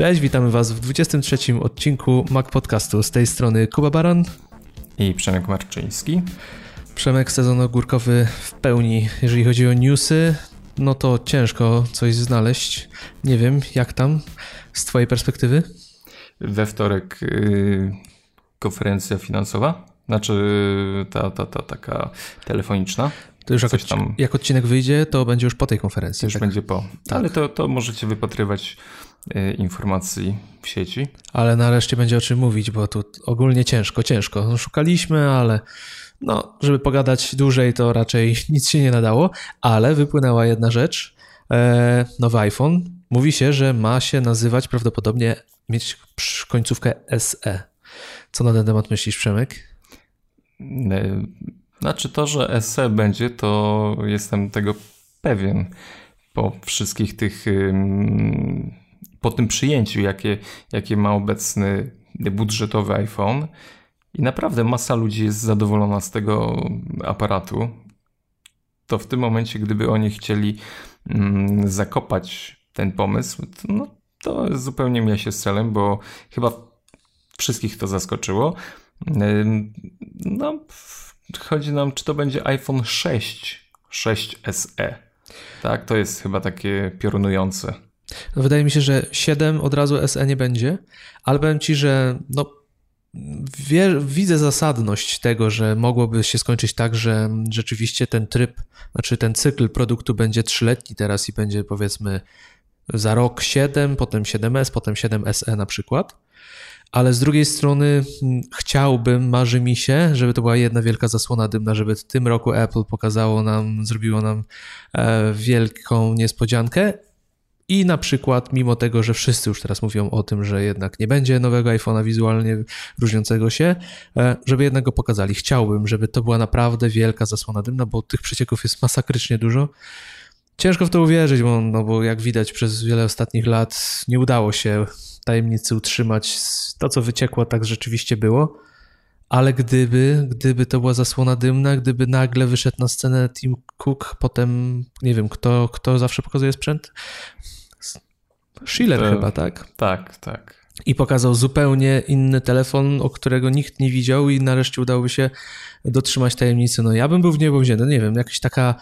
Cześć, witamy Was w 23 odcinku Mac Podcastu. Z tej strony Kuba Baran i Przemek Marczyński. Przemek sezon ogórkowy w pełni. Jeżeli chodzi o newsy, no to ciężko coś znaleźć. Nie wiem, jak tam z Twojej perspektywy? We wtorek yy, konferencja finansowa, znaczy ta, ta, ta taka telefoniczna. To już jak, tam... jak odcinek wyjdzie, to będzie już po tej konferencji. To już tak? będzie po. Tak. Ale to, to możecie wypatrywać informacji w sieci. Ale nareszcie będzie o czym mówić, bo tu ogólnie ciężko, ciężko. No, szukaliśmy, ale no, żeby pogadać dłużej, to raczej nic się nie nadało, ale wypłynęła jedna rzecz. E, nowy iPhone. Mówi się, że ma się nazywać prawdopodobnie mieć końcówkę SE. Co na ten temat myślisz, Przemek? E, znaczy to, że SE będzie, to jestem tego pewien po wszystkich tych, po tym przyjęciu, jakie, jakie ma obecny budżetowy iPhone. I naprawdę masa ludzi jest zadowolona z tego aparatu. To w tym momencie, gdyby oni chcieli mm, zakopać ten pomysł, to, no, to zupełnie mija się z celem, bo chyba wszystkich to zaskoczyło. No, chodzi nam, czy to będzie iPhone 6, 6 SE. Tak, to jest chyba takie piorunujące. No, wydaje mi się, że 7 od razu SE nie będzie, ale powiem ci, że no, wie, widzę zasadność tego, że mogłoby się skończyć tak, że rzeczywiście ten tryb, znaczy ten cykl produktu będzie trzyletni teraz i będzie powiedzmy za rok 7, potem 7S, potem 7 SE na przykład. Ale z drugiej strony mm, chciałbym, marzy mi się, żeby to była jedna wielka zasłona dymna, żeby w tym roku Apple pokazało nam, zrobiło nam e, wielką niespodziankę i na przykład, mimo tego, że wszyscy już teraz mówią o tym, że jednak nie będzie nowego iPhone'a wizualnie różniącego się, e, żeby jednak go pokazali. Chciałbym, żeby to była naprawdę wielka zasłona dymna, bo tych przecieków jest masakrycznie dużo. Ciężko w to uwierzyć, bo, no bo jak widać przez wiele ostatnich lat nie udało się tajemnicy utrzymać. To, co wyciekło, tak rzeczywiście było. Ale gdyby, gdyby to była zasłona dymna, gdyby nagle wyszedł na scenę Tim Cook, potem nie wiem, kto, kto zawsze pokazuje sprzęt? Schiller to, chyba, tak? Tak, tak. I pokazał zupełnie inny telefon, o którego nikt nie widział, i nareszcie udałoby się dotrzymać tajemnicy. No ja bym był w niebo wzięty, nie wiem, jakaś taka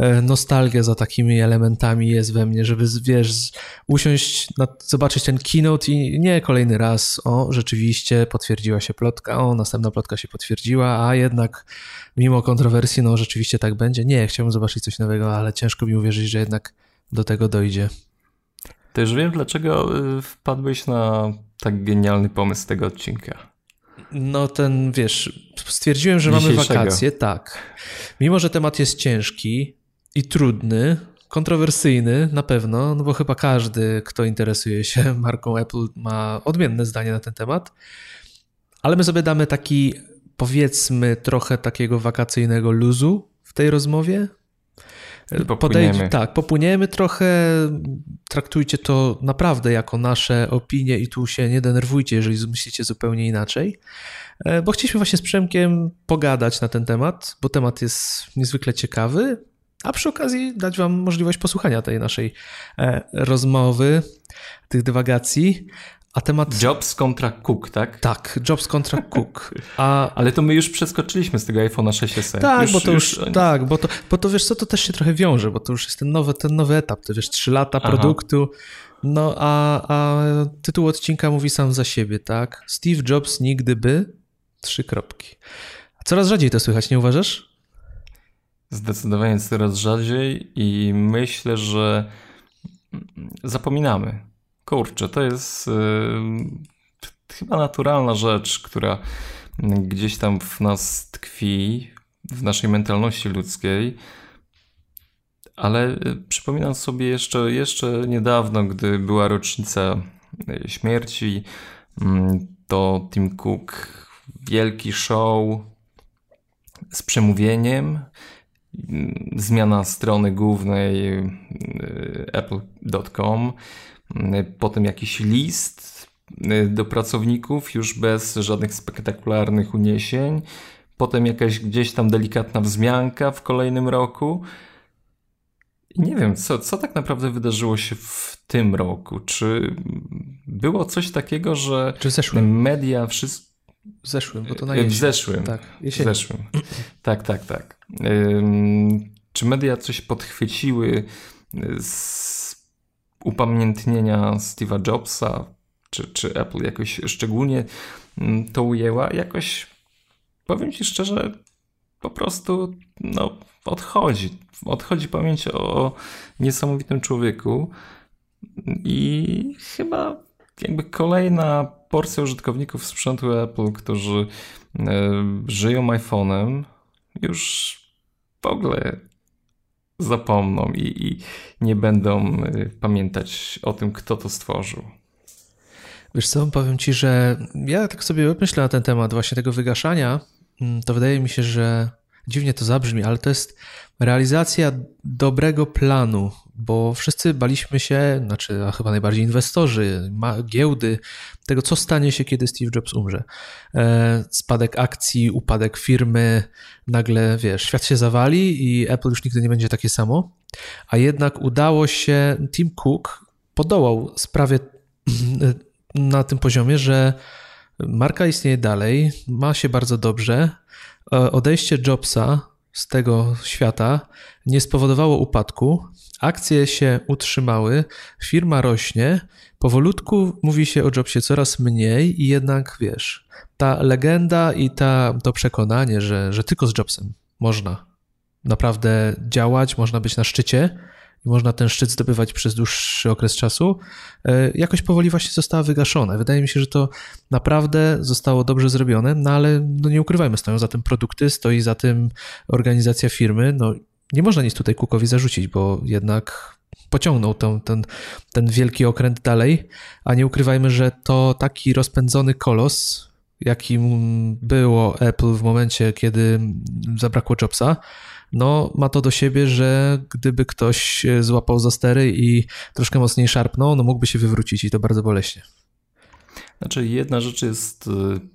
E, nostalgia za takimi elementami jest we mnie, żeby, wiesz, usiąść, zobaczyć ten keynote i nie kolejny raz, o, rzeczywiście potwierdziła się plotka, o, następna plotka się potwierdziła, a jednak mimo kontrowersji, no, rzeczywiście tak będzie. Nie, chciałbym zobaczyć coś nowego, ale ciężko mi uwierzyć, że jednak do tego dojdzie. To już wiem, dlaczego y, wpadłeś na tak genialny pomysł tego odcinka. No ten, wiesz, stwierdziłem, że mamy wakacje, tak. Mimo, że temat jest ciężki, i trudny, kontrowersyjny na pewno, no bo chyba każdy, kto interesuje się marką Apple, ma odmienne zdanie na ten temat. Ale my sobie damy taki, powiedzmy, trochę takiego wakacyjnego luzu w tej rozmowie. Podejdź, tak, popłyniemy trochę, traktujcie to naprawdę jako nasze opinie i tu się nie denerwujcie, jeżeli myślicie zupełnie inaczej, e, bo chcieliśmy właśnie z Przemkiem pogadać na ten temat, bo temat jest niezwykle ciekawy, a przy okazji dać Wam możliwość posłuchania tej naszej e, rozmowy, tych dywagacji. A temat. Jobs kontra Cook, tak? Tak, Jobs kontra Cook. A... Ale to my już przeskoczyliśmy z tego iPhone'a 6S. Tak, już, bo to już, już, tak, bo to, bo to wiesz co, to też się trochę wiąże, bo to już jest ten nowy, ten nowy etap, to wiesz, 3 lata Aha. produktu. No a, a tytuł odcinka mówi sam za siebie, tak? Steve Jobs nigdy by. Trzy kropki. Coraz rzadziej to słychać, nie uważasz? Zdecydowanie coraz rzadziej i myślę, że zapominamy. Kurczę, to jest yy, chyba naturalna rzecz, która gdzieś tam w nas tkwi, w naszej mentalności ludzkiej. Ale y, przypominam sobie jeszcze, jeszcze niedawno, gdy była rocznica y, śmierci, mm, to Tim Cook, wielki show z przemówieniem, zmiana strony głównej y, apple.com, potem jakiś list y, do pracowników już bez żadnych spektakularnych uniesień, potem jakaś gdzieś tam delikatna wzmianka w kolejnym roku. Nie wiem, co, co tak naprawdę wydarzyło się w tym roku. Czy było coś takiego, że Czy w zeszłym? media wszystko. W zeszłym, bo to na W jesień. zeszłym. Tak, W jesień. zeszłym. Tak, tak, tak. Ym, czy media coś podchwyciły z upamiętnienia Steve'a Jobsa? Czy, czy Apple jakoś szczególnie mm, to ujęła? Jakoś powiem ci szczerze, po prostu no, odchodzi. Odchodzi pamięć o niesamowitym człowieku i chyba jakby kolejna porcja użytkowników sprzętu Apple, którzy e, żyją iPhone'em, już w ogóle zapomną i, i nie będą e, pamiętać o tym, kto to stworzył. Wiesz co, powiem ci, że ja tak sobie myślę na ten temat właśnie tego wygaszania, mm, to wydaje mi się, że dziwnie to zabrzmi, ale to jest realizacja dobrego planu, bo wszyscy baliśmy się, znaczy a chyba najbardziej inwestorzy, giełdy, tego co stanie się, kiedy Steve Jobs umrze. E, spadek akcji, upadek firmy, nagle wiesz, świat się zawali i Apple już nigdy nie będzie takie samo, a jednak udało się, Tim Cook podołał sprawie na tym poziomie, że marka istnieje dalej, ma się bardzo dobrze. E, Odejście Jobsa z tego świata nie spowodowało upadku. Akcje się utrzymały, firma rośnie. Powolutku mówi się o Jobsie coraz mniej, i jednak wiesz, ta legenda i ta, to przekonanie, że, że tylko z Jobsem można naprawdę działać, można być na szczycie i można ten szczyt zdobywać przez dłuższy okres czasu, e, jakoś powoli właśnie została wygaszona. Wydaje mi się, że to naprawdę zostało dobrze zrobione, no ale no nie ukrywajmy, stoją za tym produkty, stoi za tym organizacja firmy. No, nie można nic tutaj Cookowi zarzucić, bo jednak pociągnął ten, ten, ten wielki okręt dalej, a nie ukrywajmy, że to taki rozpędzony kolos, jakim było Apple w momencie, kiedy zabrakło Jobsa, no ma to do siebie, że gdyby ktoś złapał za stery i troszkę mocniej szarpnął, no mógłby się wywrócić i to bardzo boleśnie. Znaczy, jedna rzecz jest y,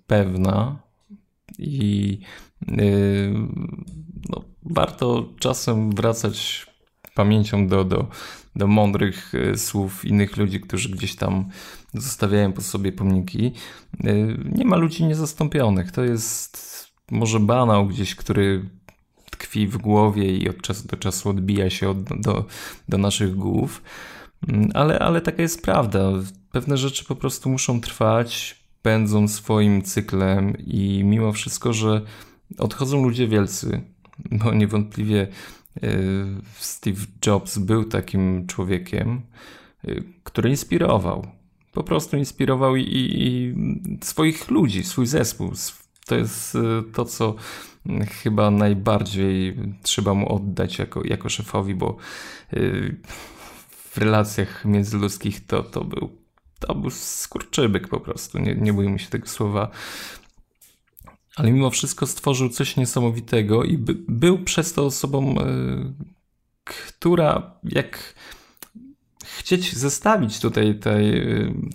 pewna i yy, no, warto czasem wracać pamięcią do, do, do mądrych słów innych ludzi, którzy gdzieś tam zostawiają po sobie pomniki. Nie ma ludzi niezastąpionych. To jest może banał gdzieś, który tkwi w głowie i od czasu do czasu odbija się od, do, do naszych głów. Mm, Ale, ale taka jest prawda. Pewne rzeczy po prostu muszą trwać, pędzą swoim cyklem i mimo wszystko, że odchodzą ludzie wielcy, bo niewątpliwie y, Steve Jobs był takim człowiekiem, y, który inspirował. Po prostu inspirował i, i, i swoich ludzi, swój zespół. To jest y, to, co chyba najbardziej trzeba mu oddać jako, jako szefowi, bo y, w relacjach międzyludzkich to, to był to był skurczybyk po prostu, nie, nie bójmy się tego słowa. Ale mimo wszystko stworzył coś niesamowitego i by, był przez to osobą, y, która jak chcieć zestawić tutaj te,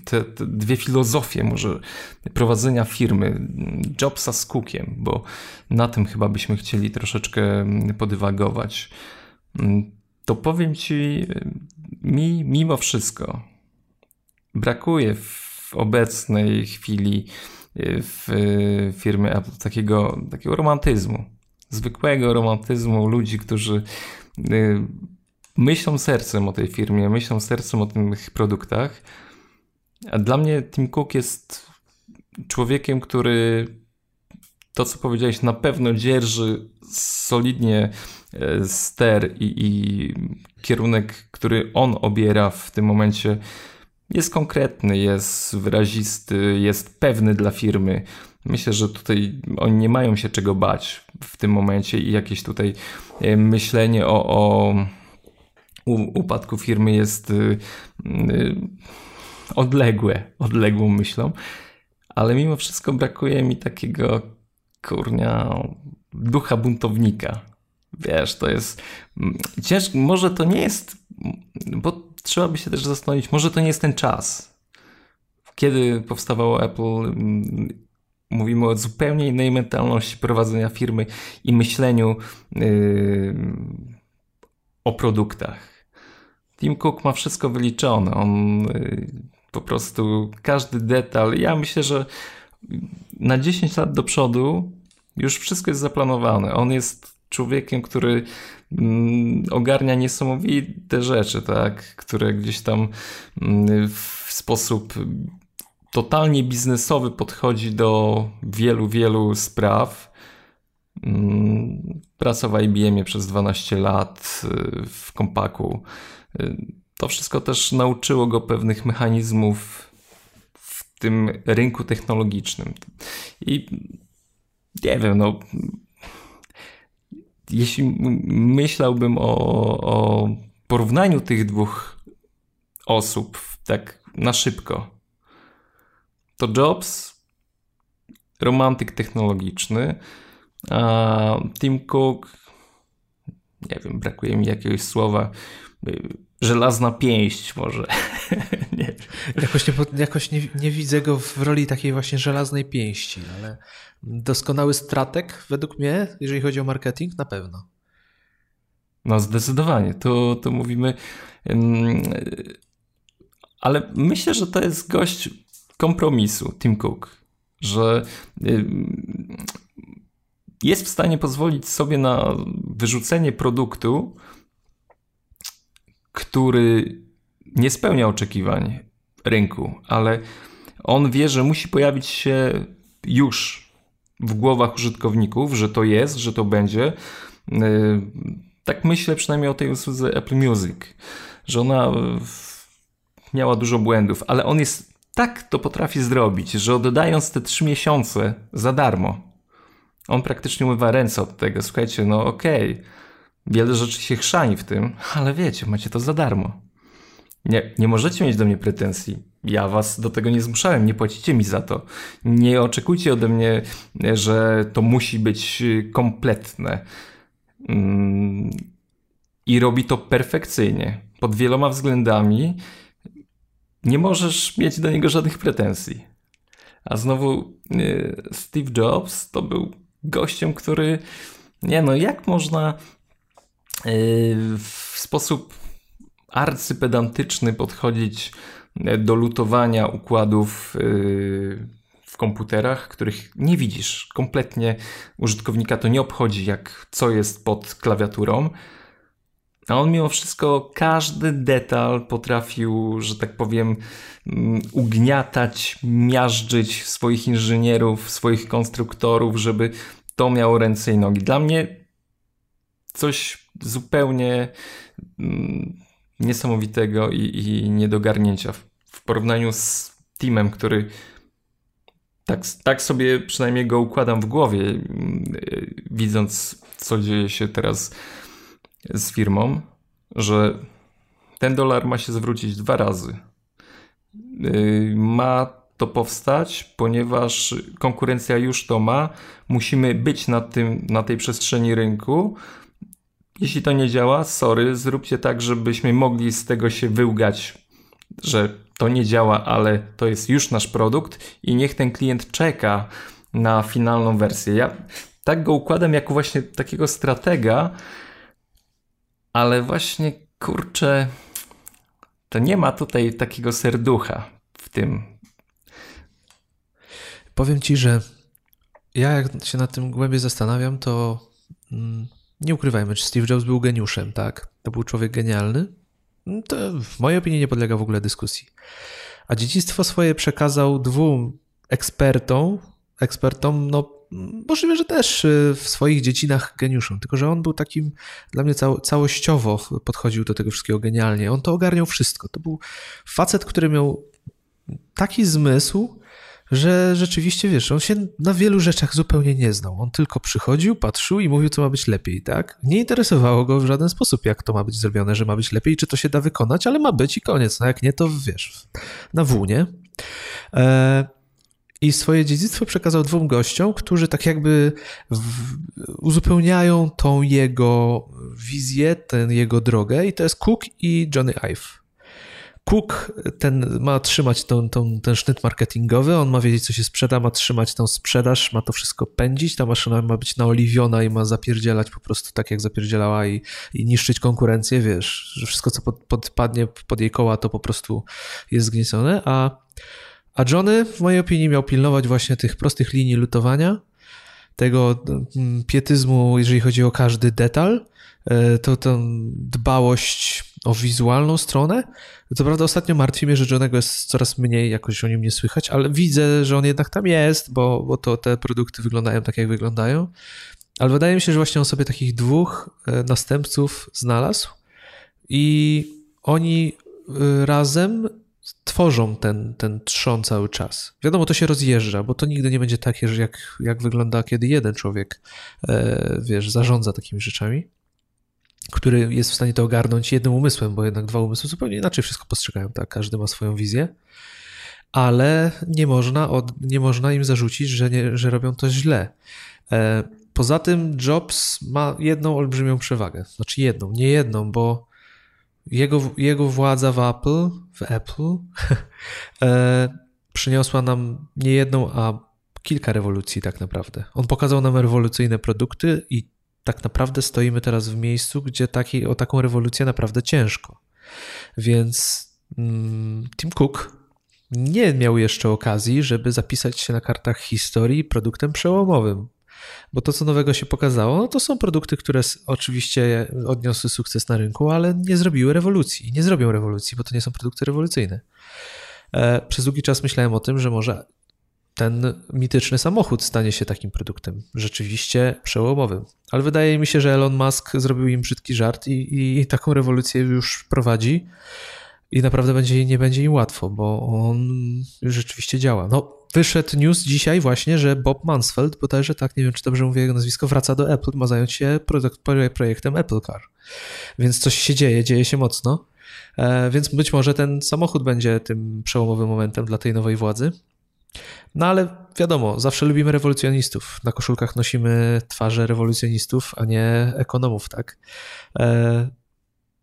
te, te, dwie filozofie, może prowadzenia firmy Jobsa z Cookiem, bo na tym chyba byśmy chcieli troszeczkę podywagować, to powiem ci, mi mimo wszystko brakuje w obecnej chwili w firmie Apple takiego, takiego romantyzmu, zwykłego romantyzmu ludzi, którzy myślą sercem o tej firmie, myślą sercem o tych produktach. A dla mnie Tim Cook jest człowiekiem, który to, co powiedziałeś, na pewno dzierży solidnie ster i, i kierunek, który on obiera w tym momencie jest konkretny, jest wyrazisty, jest pewny dla firmy. Myślę, że tutaj oni nie mają się czego bać w tym momencie i jakieś tutaj myślenie o, o upadku firmy jest y, y, odległe, odległą myślą, ale mimo wszystko brakuje mi takiego kurnia ducha buntownika. Wiesz, to jest ciężko, może to nie jest, bo trzeba by się też zastanowić, może to nie jest ten czas. Kiedy powstawało Apple, mówimy o zupełnie innej mentalności prowadzenia firmy i myśleniu yy, o produktach. Tim Cook ma wszystko wyliczone. On y, po prostu każdy detal. Ja myślę, że na 10 lat do przodu już wszystko jest zaplanowane. On jest człowiekiem, który mm, ogarnia niesamowite rzeczy, tak? które gdzieś tam mm, w sposób totalnie biznesowy podchodzi do wielu, wielu spraw. Mm, pracował w IBM przez 12 lat y, w Kompaku. Y, to wszystko też nauczyło go pewnych mechanizmów w tym rynku technologicznym. I nie wiem, no. Jeśli myślałbym o, o porównaniu tych dwóch osób tak na szybko, to Jobs romantyk technologiczny, Tim Cook nie wiem, brakuje mi jakiegoś słowa żelazna pięść może. nie. Jakoś, nie, jakoś nie, nie, widzę go w roli takiej właśnie żelaznej pięści, ale doskonały stratek według mnie, jeżeli chodzi o marketing, na pewno. No zdecydowanie, to, to mówimy... Ale myślę, że to jest gość kompromisu, Tim Cook, że jest w stanie pozwolić sobie na wyrzucenie produktu, który nie spełnia oczekiwań rynku, ale on wie, że musi pojawić się już w głowach użytkowników, że to jest, że to będzie. Y, tak myślę przynajmniej o tej usłudze Apple Music, że ona miała dużo błędów, ale on jest tak to potrafi zrobić, że oddając te trzy miesiące za darmo, on praktycznie umywa ręce od tego. Słuchajcie, no okej, okay, wiele rzeczy się chrzani w tym, ale wiecie, macie to za darmo. Nie, nie możecie mieć do mnie pretensji. Ja was do tego nie zmuszałem, nie płacicie mi za to. Nie oczekujcie ode mnie, że to musi być kompletne. Mm, I robi to perfekcyjnie, pod wieloma względami. Nie możesz mieć do niego żadnych pretensji. A znowu y, Steve Jobs to był gościem, który nie no, jak można y, w sposób arcypedantyczny podchodzić e, do lutowania układów e, w komputerach, których nie widzisz. Kompletnie użytkownika to nie obchodzi, jak co jest pod klawiaturą. A on mimo wszystko każdy detal potrafił, że tak powiem, mm, ugniatać, miażdżyć swoich inżynierów, swoich konstruktorów, żeby to miało ręce i nogi. Dla mnie coś zupełnie mm, niesamowitego i, i nie do garnięcia w, w porównaniu z teamem, który tak, tak sobie przynajmniej go układam w głowie, mm, widząc co dzieje się teraz z firmą, że ten dolar ma się zwrócić dwa razy. Y, ma to powstać, ponieważ konkurencja już to ma. Musimy być na, tym, na tej przestrzeni rynku, jeśli to nie działa, sorry, zróbcie tak, żebyśmy mogli z tego się wyłgać, że to nie działa, ale to jest już nasz produkt i niech ten klient czeka na finalną wersję. Ja tak go układam jako właśnie takiego stratega, ale właśnie kurczę, to nie ma tutaj takiego serducha w tym. Powiem ci, że ja jak się nad tym głębiej zastanawiam, to. Mm, nie ukrywajmy, czy Steve Jobs był geniuszem, tak? To był człowiek genialny. No to w mojej opinii nie podlega w ogóle dyskusji. A dziedzictwo swoje przekazał dwóm ekspertom, ekspertom, no możliwe, że też y, w swoich dziecinach geniuszom, tylko że on był takim, dla mnie całościowo podchodził do tego wszystkiego genialnie. On to ogarniał wszystko. To był facet, który miał taki zmysł, że rzeczywiście, wiesz, on się na wielu rzeczach zupełnie nie znał. On tylko przychodził, patrzył i mówił, co ma być lepiej, tak? Nie interesowało go w żaden sposób, jak to ma być zrobione, że ma być lepiej, czy to się da wykonać, ale ma być i koniec. No jak nie, to wiesz, na W, nie? E, I swoje dziedzictwo przekazał dwóm gościom, którzy tak jakby uzupełniają tą jego wizję, tę jego drogę. I to jest Cook i Johnny Ive. Cook ten ma trzymać tą, tą, ten sznyt marketingowy, on ma wiedzieć, co się sprzeda, ma trzymać tą sprzedaż, ma to wszystko pędzić, ta maszyna ma być naoliwiona i ma zapierdzielać po prostu tak, jak zapierdzielała i, i niszczyć konkurencję, wiesz, że wszystko, co pod, podpadnie pod jej koła, to po prostu jest zgniecone, a, a Johnny w mojej opinii miał pilnować właśnie tych prostych linii lutowania, tego mm, pietyzmu, jeżeli chodzi o każdy detal, e, to tę dbałość o wizualną stronę. Co prawda ostatnio martwi mnie, że Johnego jest coraz mniej, jakoś o nim nie słychać, ale widzę, że on jednak tam jest, bo, bo to te produkty wyglądają tak, jak wyglądają. Ale wydaje mi się, że właśnie on sobie takich dwóch e, następców znalazł i oni e, razem tworzą ten, ten trzon cały czas. Wiadomo, to się rozjeżdża, bo to nigdy nie będzie takie, że jak, jak wygląda, kiedy jeden człowiek, e, wiesz, zarządza takimi rzeczami, który jest w stanie to ogarnąć jednym umysłem, bo jednak dwa umysły zupełnie inaczej wszystko postrzegają, tak? Każdy ma swoją wizję, ale nie można, od, nie można im zarzucić, że, nie, że robią to źle. E, poza tym Jobs ma jedną olbrzymią przewagę. Znaczy jedną, nie jedną, bo jego, jego władza w Apple, w Apple e, przyniosła nam nie jedną, a kilka rewolucji tak naprawdę. On pokazał nam rewolucyjne produkty i tak naprawdę stoimy teraz w miejscu, gdzie taki, o taką rewolucję naprawdę ciężko. Więc mm, Tim Cook nie miał jeszcze okazji, żeby zapisać się na kartach historii produktem przełomowym. Bo to, co nowego się pokazało, no to są produkty, które oczywiście odniosły sukces na rynku, ale nie zrobiły rewolucji. Nie zrobią rewolucji, bo to nie są produkty rewolucyjne. E, przez długi czas myślałem o tym, że może ten mityczny samochód stanie się takim produktem rzeczywiście przełomowym. Ale wydaje mi się, że Elon Musk zrobił im brzydki żart i, i taką rewolucję już prowadzi i naprawdę będzie, nie będzie im łatwo, bo on rzeczywiście działa. No, wyszedł news dzisiaj właśnie, że Bob Mansfeld, bodajże tak, nie wiem czy dobrze mówię jego nazwisko, wraca do Apple, ma zająć się projektem Apple Car. Więc coś się dzieje, dzieje się mocno. E, więc być może ten samochód będzie tym przełomowym momentem dla tej nowej władzy. No ale wiadomo, zawsze lubimy rewolucjonistów. Na koszulkach nosimy twarze rewolucjonistów, a nie ekonomów, tak?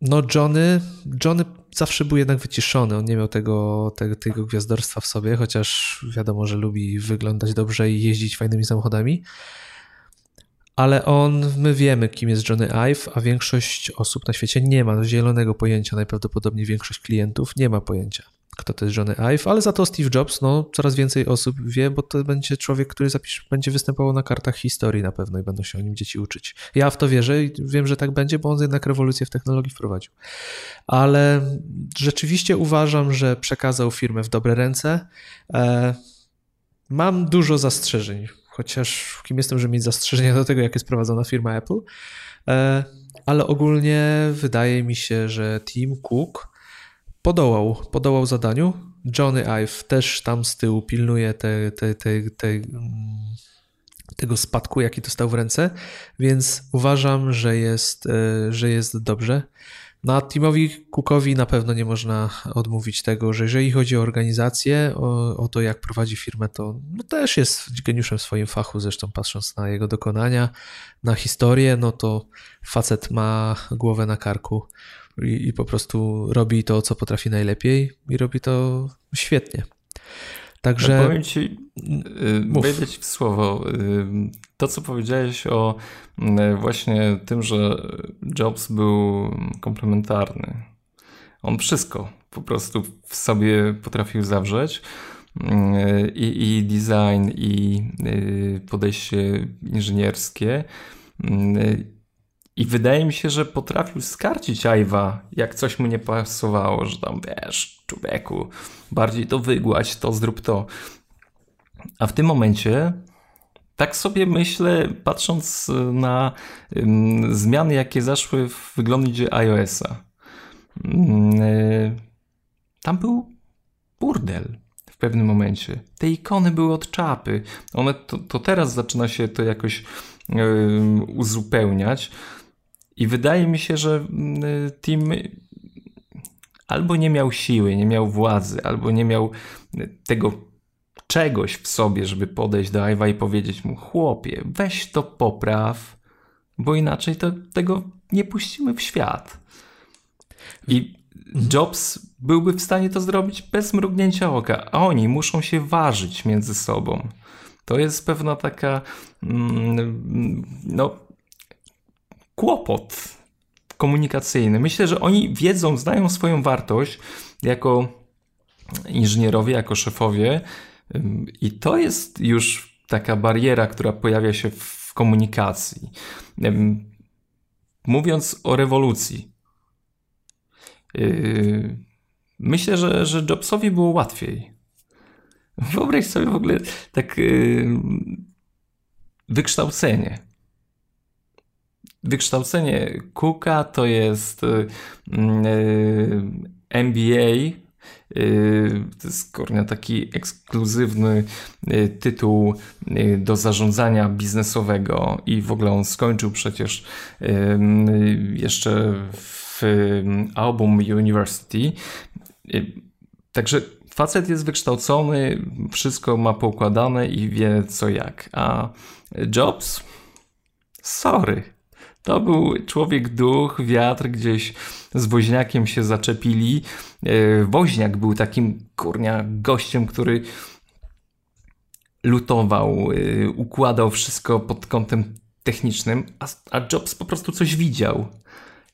No Johnny, Johnny zawsze był jednak wyciszony, on nie miał tego, tego, tego gwiazdorstwa w sobie, chociaż wiadomo, że lubi wyglądać dobrze i jeździć fajnymi samochodami. Ale on, my wiemy, kim jest Johnny Ive, a większość osób na świecie nie ma zielonego pojęcia. Najprawdopodobniej większość klientów nie ma pojęcia kto to jest Johnny Ive, ale za to Steve Jobs, no coraz więcej osób wie, bo to będzie człowiek, który będzie występował na kartach historii na pewno i będą się o nim dzieci uczyć. Ja w to wierzę i wiem, że tak będzie, bo on jednak rewolucję w technologii wprowadził. Ale rzeczywiście uważam, że przekazał firmę w dobre ręce. E, mam dużo zastrzeżeń, chociaż kim jestem, żeby mieć zastrzeżenia do tego, jak jest prowadzona firma Apple, e, ale ogólnie wydaje mi się, że Tim Cook podołał, podołał zadaniu. Johnny Ive też tam z tyłu pilnuje te, te, te, te, mm, tego spadku, jaki dostał w ręce, więc uważam, że jest, e, że jest dobrze. No, Timowi Cookowi na pewno nie można odmówić tego, że jeżeli chodzi o organizację, o, o to jak prowadzi firmę, to no też jest geniuszem w swoim fachu, zresztą patrząc na jego dokonania, na historię, no to facet ma głowę na karku i, i po prostu robi to, co potrafi najlepiej i robi to świetnie. Także. Powiem ci, y, wejdę ci w słowo. Y, to, co powiedziałeś o y, właśnie tym, że Jobs był komplementarny. On wszystko po prostu w sobie potrafił zawrzeć. I, i design, i podejście inżynierskie i wydaje mi się, że potrafił skarcić Ajwa, jak coś mu nie pasowało, że tam wiesz, człowieku, bardziej to wygładź, to zrób to. A w tym momencie, tak sobie myślę, patrząc na zmiany, jakie zaszły w wyglądzie iOS-a, um, tam był burdel w pewnym momencie. Te ikony były od czapy. One to, to teraz zaczyna się to jakoś um, uzupełniać. I wydaje mi się, że mm, Tim albo nie miał siły, nie miał władzy, albo nie miał tego czegoś w sobie, żeby podejść do Iwa i powiedzieć mu: Chłopie, weź to popraw, bo inaczej to, tego nie puścimy w świat. I Jobs byłby w stanie to zrobić bez mrugnięcia oka, a oni muszą się ważyć między sobą. To jest pewna taka, mm, no, kłopot komunikacyjny. Myślę, że oni wiedzą, znają swoją wartość jako inżynierowie, jako szefowie, i to jest już taka bariera, która pojawia się w komunikacji. Mówiąc o rewolucji, yy, myślę, że, że Jobsowi było łatwiej. Wyobraź sobie w ogóle tak wykształcenie. Wykształcenie Cooka to jest yy, MBA Yy, to jest taki ekskluzywny tytuł do zarządzania biznesowego i w ogóle on skończył przecież jeszcze w Album University. Także facet jest wykształcony, wszystko ma poukładane i wie co jak. A Jobs? Sorry. To był człowiek duch, wiatr, gdzieś z woźniakiem się zaczepili. E, woźniak był takim kurnia gościem, który lutował, e, układał wszystko pod kątem technicznym, a, a Jobs po prostu coś widział.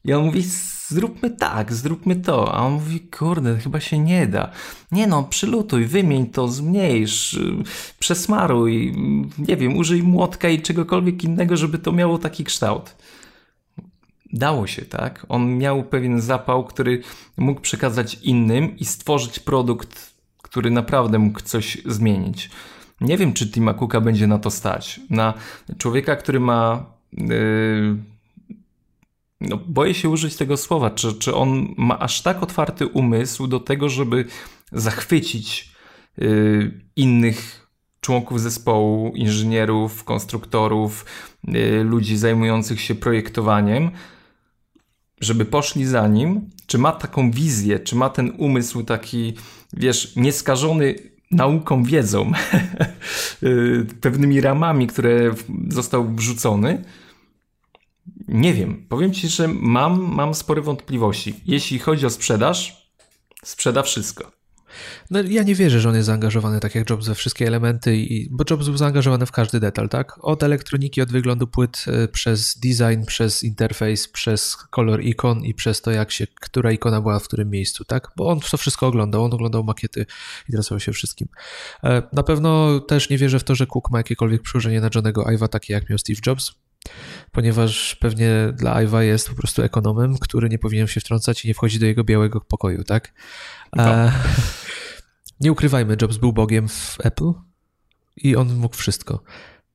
I on mówi, zróbmy tak, zróbmy to. A on mówi, kurde, chyba się nie da. Nie no, przylutuj, wymień to, zmniejsz, przesmaruj, nie wiem, użyj młotka i czegokolwiek innego, żeby to miało taki kształt dało się, tak? On miał pewien zapał, który mógł przekazać innym i stworzyć produkt, który naprawdę mógł coś zmienić. Nie wiem, czy Tima Cooka będzie na to stać. Na człowieka, który ma. Yy, no, boję się użyć tego słowa. Czy, czy on ma aż tak otwarty umysł do tego, żeby zachwycić yy, innych członków zespołu, inżynierów, konstruktorów, yy, ludzi zajmujących się projektowaniem, żeby poszli za nim, czy ma taką wizję, czy ma ten umysł taki, wiesz, nieskażony nauką, wiedzą, y, pewnymi ramami, które został wrzucony. Nie wiem. Powiem ci, że mam, mam spore wątpliwości. Jeśli chodzi o sprzedaż, sprzeda wszystko. No, ja nie wierzę, że on jest zaangażowany tak jak Jobs we wszystkie elementy, i, bo Jobs był zaangażowany w każdy detal, tak? Od elektroniki, od wyglądu płyt, e, przez design, przez interfejs, przez kolor ikon i przez to, jak się, która ikona była w którym miejscu, tak? Bo on to wszystko oglądał, on oglądał makiety, interesował się wszystkim. E, na pewno też nie wierzę w to, że Cook ma jakiekolwiek przyłożenie na Johnego Ive'a, takie jak miał Steve Jobs, ponieważ pewnie dla Iwa jest po prostu ekonomem, który nie powinien się wtrącać i nie wchodzi do jego białego pokoju, tak? No. E, nie ukrywajmy, Jobs był bogiem w Apple i on mógł wszystko.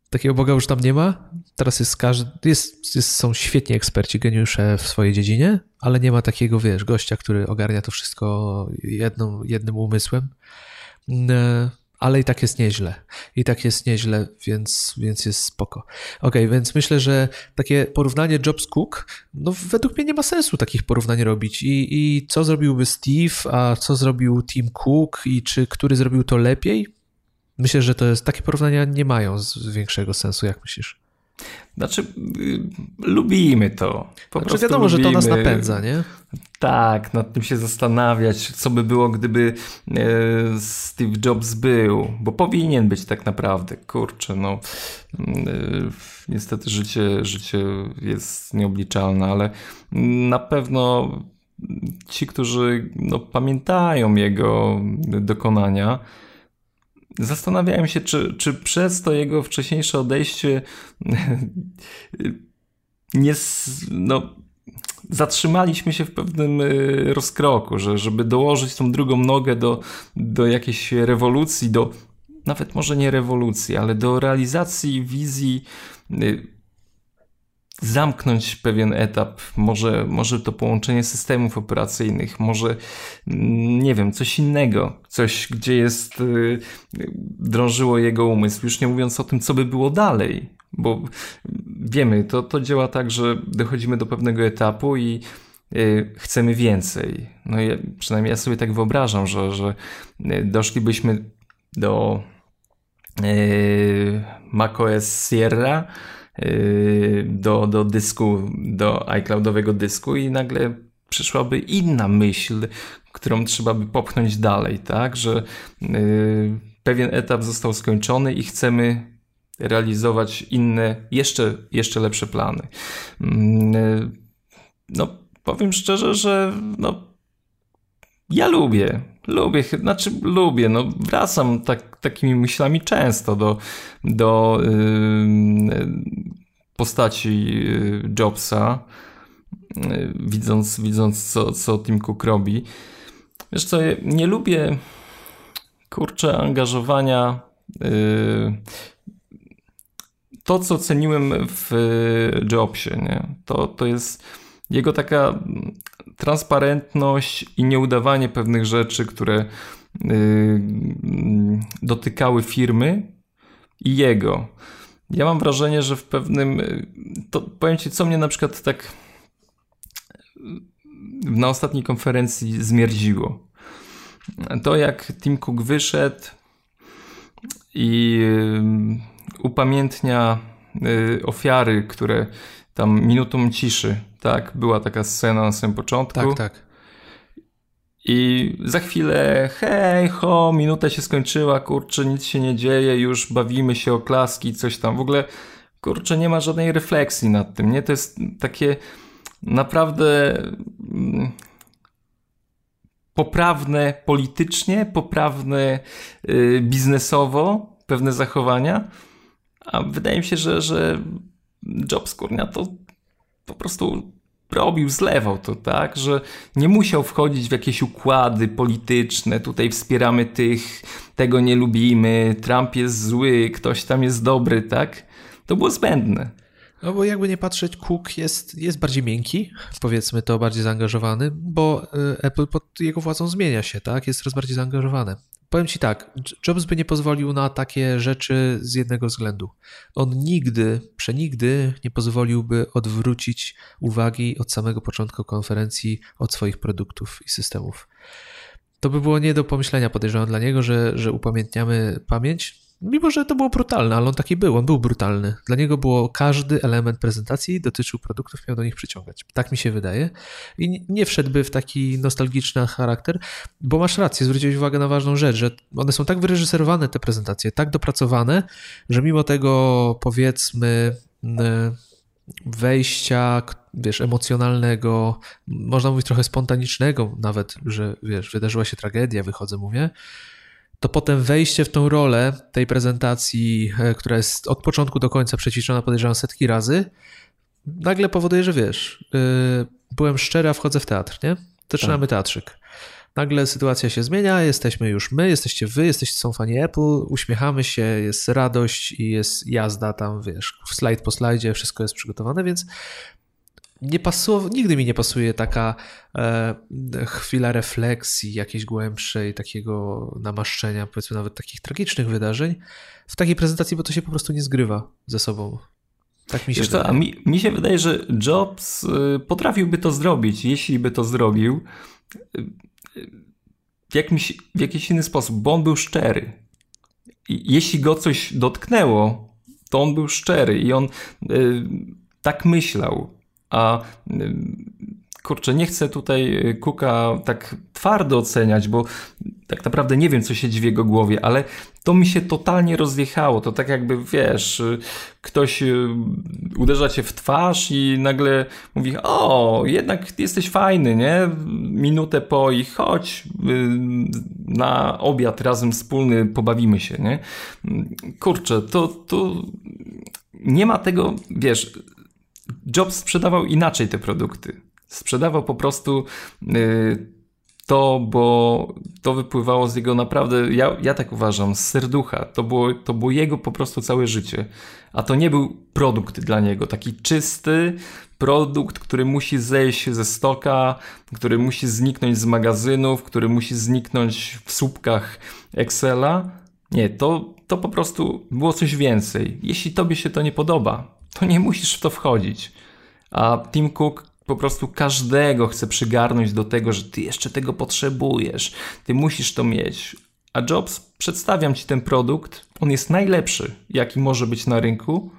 Takiego Boga już tam nie ma. Teraz jest każdy, jest, jest, są świetni eksperci, geniusze w swojej dziedzinie, ale nie ma takiego, wiesz, gościa, który ogarnia to wszystko jedną, jednym umysłem. Ale i tak jest nieźle. I tak jest nieźle, więc, więc jest spoko. Ok, więc myślę, że takie porównanie Jobs-Cook, no według mnie nie ma sensu takich porównań robić. I, I co zrobiłby Steve, a co zrobił Tim Cook i czy który zrobił to lepiej? Myślę, że to jest, takie porównania nie mają większego sensu, jak myślisz? Znaczy, y, lubimy to. Po znaczy, wiadomo, lubimy. że to nas napędza, nie? Tak, nad tym się zastanawiać, co by było, gdyby e, Steve Jobs był, bo powinien być tak naprawdę. Kurczę, no. E, niestety życie, życie jest nieobliczalne, ale na pewno ci, którzy no, pamiętają jego dokonania, Zastanawiałem się, czy, czy przez to jego wcześniejsze odejście nie, no, zatrzymaliśmy się w pewnym y, rozkroku, że żeby dołożyć tą drugą nogę do, do jakiejś rewolucji, do nawet może nie rewolucji, ale do realizacji wizji y, zamknąć pewien etap, może, może to połączenie systemów operacyjnych, może mm, nie wiem, coś innego, coś, gdzie jest, y, drążyło jego umysł, już nie mówiąc o tym, co by było dalej, bo wiemy, to, to działa tak, że dochodzimy do pewnego etapu i y, chcemy więcej. No przynajmniej ja sobie tak wyobrażam, że, że y, doszlibyśmy do macOS Sierra, do, do dysku, do iCloudowego dysku i nagle przyszłaby inna myśl, którą trzeba by popchnąć dalej, tak? Że yy, pewien etap został skończony i chcemy realizować inne, jeszcze, jeszcze lepsze plany. Yy, no, powiem szczerze, że no, ja lubię, lubię, znaczy lubię, no wracam tak, takimi myślami często do, do yy, postaci y, Jobsa, yy, widząc, widząc co, co Tim Cook robi. Wiesz co, nie lubię kurczę angażowania yy, to, co ceniłem w Jobsie, nie? To, to jest jego taka transparentność i nieudawanie pewnych rzeczy, które yy, dotykały firmy i jego. Ja mam wrażenie, że w pewnym. To powiem Ci, co mnie na przykład tak na ostatniej konferencji zmierdziło. To jak Tim Cook wyszedł i upamiętnia ofiary, które tam minutą ciszy, tak? Była taka scena na samym początku. Tak, tak. I za chwilę, hej, ho, minuta się skończyła, kurczę, nic się nie dzieje, już bawimy się o klaski, coś tam. W ogóle, kurczę, nie ma żadnej refleksji nad tym, nie? To jest takie naprawdę mm, poprawne politycznie, poprawne yy, biznesowo pewne zachowania, a wydaje mi się, że, że Jobs, kurnia, to po prostu robił, zlewał to, tak, że nie musiał wchodzić w jakieś układy polityczne, tutaj wspieramy tych, tego nie lubimy, Trump jest zły, ktoś tam jest dobry, tak? To było zbędne. No bo jakby nie patrzeć, Cook jest, jest bardziej miękki, powiedzmy to, bardziej zaangażowany, bo y, Apple pod jego władzą zmienia się, tak? Jest coraz bardziej zaangażowane. Powiem ci tak, Jobs by nie pozwolił na takie rzeczy z jednego względu. On nigdy, przenigdy nie pozwoliłby odwrócić uwagi od samego początku konferencji od swoich produktów i systemów. To by było nie do pomyślenia, podejrzewam, dla niego, że, że upamiętniamy pamięć Mimo, że to było brutalne, ale on taki był, on był brutalny. Dla niego było każdy element prezentacji dotyczył produktów, miał do nich przyciągać. Tak mi się wydaje. I nie wszedłby w taki nostalgiczny charakter, bo masz rację, zwróciłeś uwagę na ważną rzecz, że one są tak wyreżyserowane, te prezentacje, tak dopracowane, że mimo tego powiedzmy wejścia, wiesz, emocjonalnego, można mówić trochę spontanicznego nawet, że wiesz, wydarzyła się tragedia, wychodzę, mówię, to potem wejście w tą rolę tej prezentacji, e, która jest od początku do końca przećwiczona, podejrzewam, setki razy, nagle powoduje, że wiesz, yy, byłem szczery, a wchodzę w teatr, nie? Zaczynamy tak. teatrzyk. Nagle sytuacja się zmienia, jesteśmy już my, jesteście wy, jesteście są fani Apple, uśmiechamy się, jest radość i jest jazda tam, wiesz, slajd po slajdzie, wszystko jest przygotowane, więc nie pasuje, nigdy mi nie pasuje taka e, chwila refleksji jakiejś głębszej, takiego namaszczenia, powiedzmy nawet takich tragicznych wydarzeń w takiej prezentacji, bo to się po prostu nie zgrywa ze sobą. Tak mi się Wiesz wydaje. a mi, mi się wydaje, że Jobs y, potrafiłby to zrobić, jeśli by to zrobił y, w jakimś, w jakiś inny sposób, bo on był szczery. Jeśli go coś dotknęło, to on był szczery i on y, tak myślał a kurczę, nie chcę tutaj Kuka tak twardo oceniać, bo tak naprawdę nie wiem, co siedzi w jego głowie, ale to mi się totalnie rozjechało. To tak jakby, wiesz, ktoś y, uderza cię w twarz i nagle mówi, o, jednak jesteś fajny, nie? Minutę po i chodź y, na obiad razem wspólny, pobawimy się, nie? Kurczę, to, to nie ma tego, wiesz, Jobs sprzedawał inaczej te produkty. Sprzedawał po prostu y, to, bo to wypływało z jego naprawdę, ja, ja tak uważam, z serducha. To było, to było jego po prostu całe życie. A to nie był produkt dla niego, taki czysty produkt, który musi zejść ze stoka, który musi zniknąć z magazynów, który musi zniknąć w słupkach Excela. Nie, to, to po prostu było coś więcej. Jeśli tobie się to nie podoba, to nie musisz w to wchodzić. A Tim Cook po prostu każdego chce przygarnąć do tego, że ty jeszcze tego potrzebujesz, ty musisz to mieć. A Jobs, przedstawiam ci ten produkt, on jest najlepszy, jaki może być na rynku.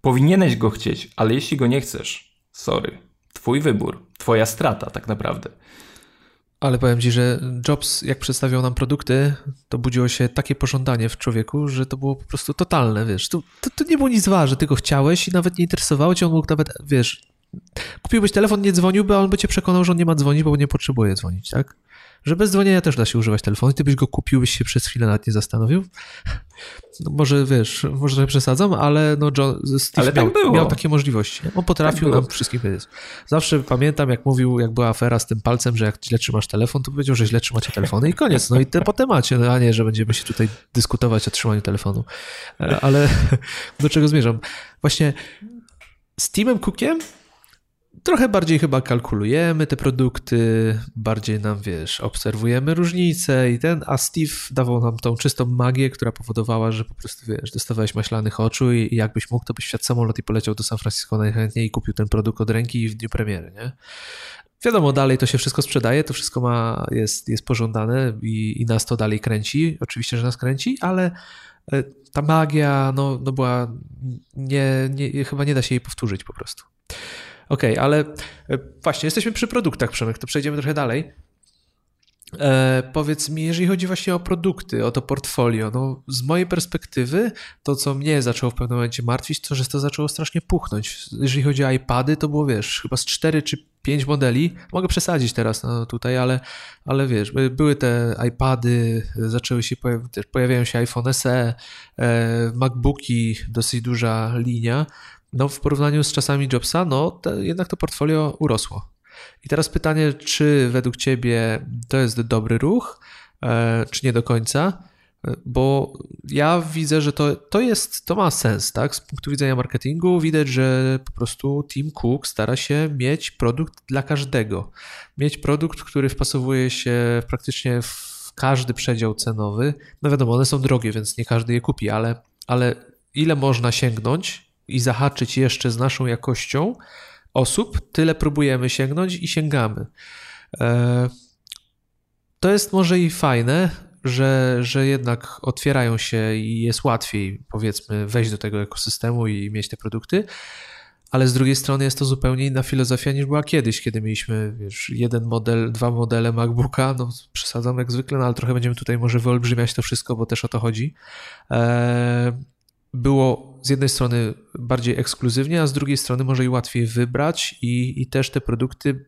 Powinieneś go chcieć, ale jeśli go nie chcesz, sorry, twój wybór, twoja strata tak naprawdę. Ale powiem ci, że Jobs, jak przedstawiał nam produkty, to budziło się takie pożądanie w człowieku, że to było po prostu totalne, wiesz. To, to, to nie było nic ważne, ty go chciałeś i nawet nie interesowało cię, on mógł nawet, wiesz, kupiłbyś telefon, nie dzwoniłby, a on by cię przekonał, że on nie ma dzwonić, bo nie potrzebuje dzwonić, tak? Że bez dzwonienia też da się używać telefonu. Ty byś go kupił, byś się przez chwilę nawet nie zastanowił. No może wiesz, może trochę przesadzam, ale no John, Steve ale tak miał, miał, takie możliwości. On potrafił tak nam wszystkim powiedzieć. Zawsze pamiętam, jak mówił, jak była afera z tym palcem, że jak źle trzymasz telefon, to powiedział, że źle trzymacie telefony i koniec. No i te po temacie, no a nie, że będziemy się tutaj dyskutować o trzymaniu telefonu. E, ale do czego zmierzam? Właśnie z Timem Cookiem trochę bardziej chyba kalkulujemy te produkty, bardziej nam, wiesz, obserwujemy różnice i ten, a Steve dawał nam tą czystą magię, która powodowała, że po prostu, wiesz, dostawałeś maślanych oczu i, jakbyś mógł, to byś wsiadł samolot i poleciał do San Francisco najchętniej i kupił ten produkt od ręki w dniu premiery, nie? Wiadomo, dalej to się wszystko sprzedaje, to wszystko ma, jest, jest pożądane i, i nas to dalej kręci. Oczywiście, że nas kręci, ale e, ta magia, no, no była, nie, nie, chyba nie da się jej powtórzyć po prostu. Okej, okay, ale e, właśnie, jesteśmy przy produktach, Przemek, to przejdziemy trochę dalej. E, powiedz mi, jeżeli chodzi właśnie o produkty, o to portfolio, no z mojej perspektywy to, co mnie zaczęło w pewnym momencie martwić, to, że to zaczęło strasznie puchnąć. Jeżeli chodzi o iPady, to było, wiesz, chyba z 4 czy 5 modeli, mogę przesadzić teraz no, tutaj, ale, ale wiesz, były te iPady, zaczęły się, pojawiają się iPhone SE, e, MacBooki, dosyć duża linia, no w porównaniu z czasami Jobsa, no jednak to portfolio urosło. I teraz pytanie, czy według Ciebie to jest dobry ruch, e, czy nie do końca? E, bo ja widzę, że to, to jest, to ma sens, tak? Z punktu widzenia marketingu widać, że po prostu Tim Cook stara się mieć produkt dla każdego. Mieć produkt, który wpasowuje się praktycznie w każdy przedział cenowy. No wiadomo, one są drogie, więc nie każdy je kupi, ale, ale ile można sięgnąć i zahaczyć jeszcze z naszą jakością osób, tyle próbujemy sięgnąć i sięgamy. E, to jest może i fajne, że, że jednak otwierają się i jest łatwiej, powiedzmy, wejść do tego ekosystemu i mieć te produkty, ale z drugiej strony jest to zupełnie inna filozofia niż była kiedyś, kiedy mieliśmy wiesz, jeden model, dwa modele MacBooka, no przesadzam jak zwykle, no ale trochę będziemy tutaj może wyolbrzymiać to wszystko, bo też o to chodzi. Eee, było z jednej strony bardziej ekskluzywnie, a z drugiej strony może i łatwiej wybrać i, i też te produkty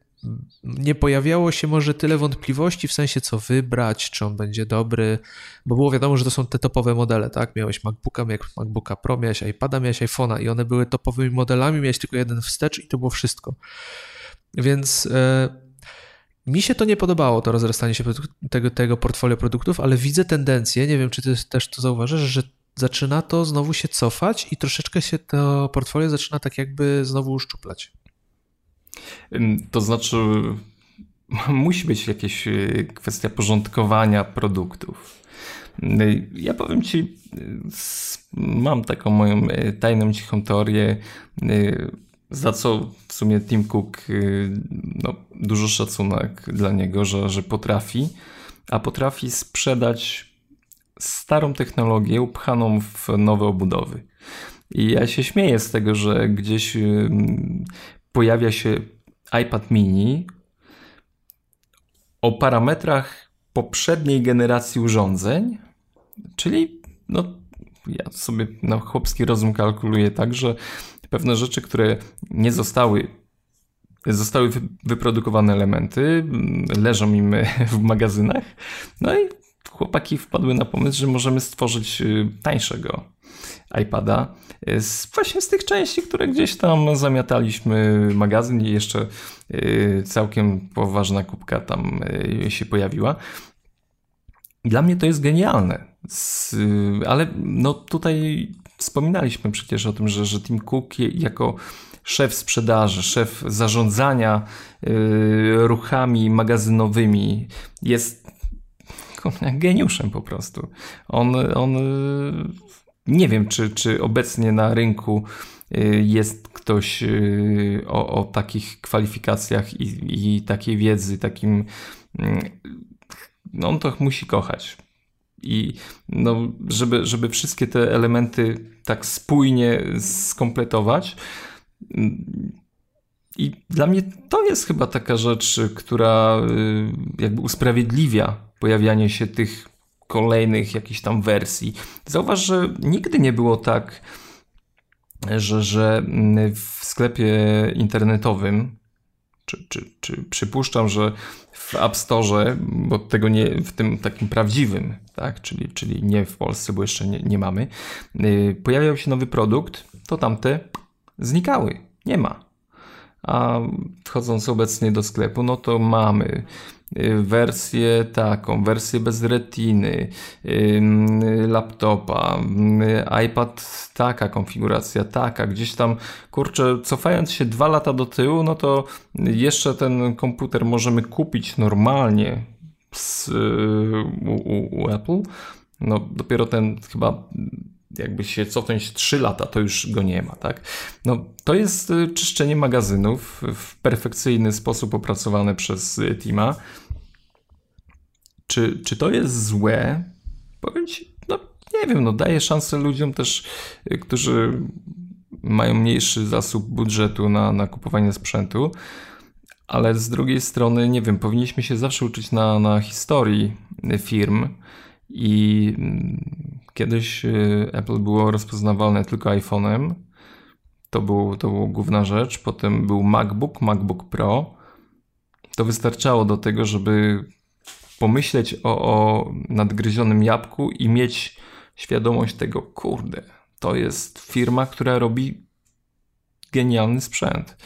nie pojawiało się może tyle wątpliwości w sensie co wybrać, czy on będzie dobry, bo było wiadomo, że to są te topowe modele, tak? Miałeś MacBooka, miałeś MacBooka Pro, miałeś iPada, miałeś iPhone'a i one były topowymi modelami, miałeś tylko jeden wstecz i to było wszystko. Więc e, mi się to nie podobało, to rozrastanie się tego, tego portfolio produktów, ale widzę tendencję, nie wiem, czy ty też to zauważysz, że zaczyna to znowu się cofać i troszeczkę się to portfolio zaczyna tak jakby znowu uszczuplać. To znaczy, musi być jakaś y, kwestia porządkowania produktów. Y, ja powiem Ci, mam taką moją y, tajną, cichą teorię, za co w sumie Tim Cook, no, dużo szacunek dla niego, że, że potrafi, a potrafi sprzedać starą technologię upchaną w nowe obudowy. I ja się śmieję z tego, że gdzieś pojawia się iPad mini o parametrach poprzedniej generacji urządzeń, czyli no, ja sobie na chłopski rozum kalkuluję tak, że pewne rzeczy, które nie zostały zostały wyprodukowane elementy, leżą im w magazynach, no i chłopaki wpadły na pomysł, że możemy stworzyć y, tańszego iPada z, właśnie z tych części, które gdzieś tam zamiataliśmy magazyn i jeszcze y, całkiem poważna kubka tam y, się pojawiła. Dla mnie to jest genialne, ale no tutaj wspominaliśmy przecież o tym, że, że Tim Cook jako szef sprzedaży, szef zarządzania ruchami magazynowymi jest geniuszem po prostu. On, on nie wiem, czy, czy obecnie na rynku y, jest ktoś y, o, o takich kwalifikacjach i, i takiej wiedzy, takim. Mm, no on to musi kochać. I no, żeby, żeby wszystkie te elementy tak spójnie skompletować, I dla mnie to jest chyba taka rzecz, która y, jakby usprawiedliwia pojawianie się tych kolejnych jakichś tam wersji. Zauważ, że nigdy nie było tak, że, że w sklepie internetowym, czy, czy, czy przypuszczam, że w App Store, bo tego nie, w tym takim prawdziwym, tak, czyli, czyli nie w Polsce, bo jeszcze nie, nie mamy, yy, pojawiał się nowy produkt, to tamte znikały. Nie ma. A wchodząc obecnie do sklepu, no to mamy y, wersję taką, wersję bez retiny, laptopa, iPad taka konfiguracja, taka, gdzieś tam, kurczę, cofając się dwa lata do tyłu, no to jeszcze ten komputer możemy kupić normalnie z, u, u, u Apple, no dopiero ten chyba jakby się cofnąć 3 lata, to już go nie ma, tak? No, to jest y, czyszczenie magazynów w perfekcyjny sposób opracowane przez y, Tima. Czy, czy to jest złe? Powiem ci, no nie wiem, no daje szansę ludziom też, y, którzy mają mniejszy zasób budżetu na, na kupowanie sprzętu, ale z drugiej strony, nie wiem, powinniśmy się zawsze uczyć na, na historii firm i mm, Kiedyś y, Apple było rozpoznawalne tylko iPhone'em. To, był, to była główna rzecz. Potem był MacBook, MacBook Pro. To wystarczało do tego, żeby pomyśleć o, o nadgryzionym jabłku i mieć świadomość tego, kurde, to jest firma, która robi genialny sprzęt.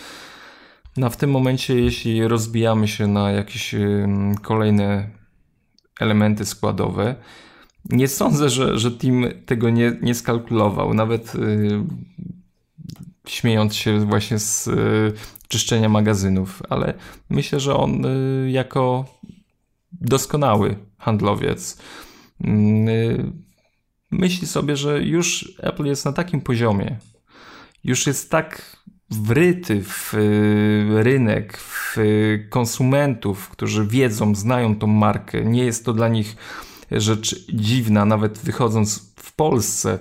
No w tym momencie, jeśli rozbijamy się na jakieś kolejne elementy składowe, nie sądzę, że, że team tego nie, nie skalkulował. Nawet yy, śmiejąc się właśnie z yy, czyszczenia magazynów, ale myślę, że on yy, jako doskonały handlowiec y, myśli sobie, że już Apple jest na takim poziomie, już jest tak wryty w y, rynek, w konsumentów, którzy wiedzą, znają tą markę. Nie jest to dla nich rzecz dziwna, nawet wychodząc w Polsce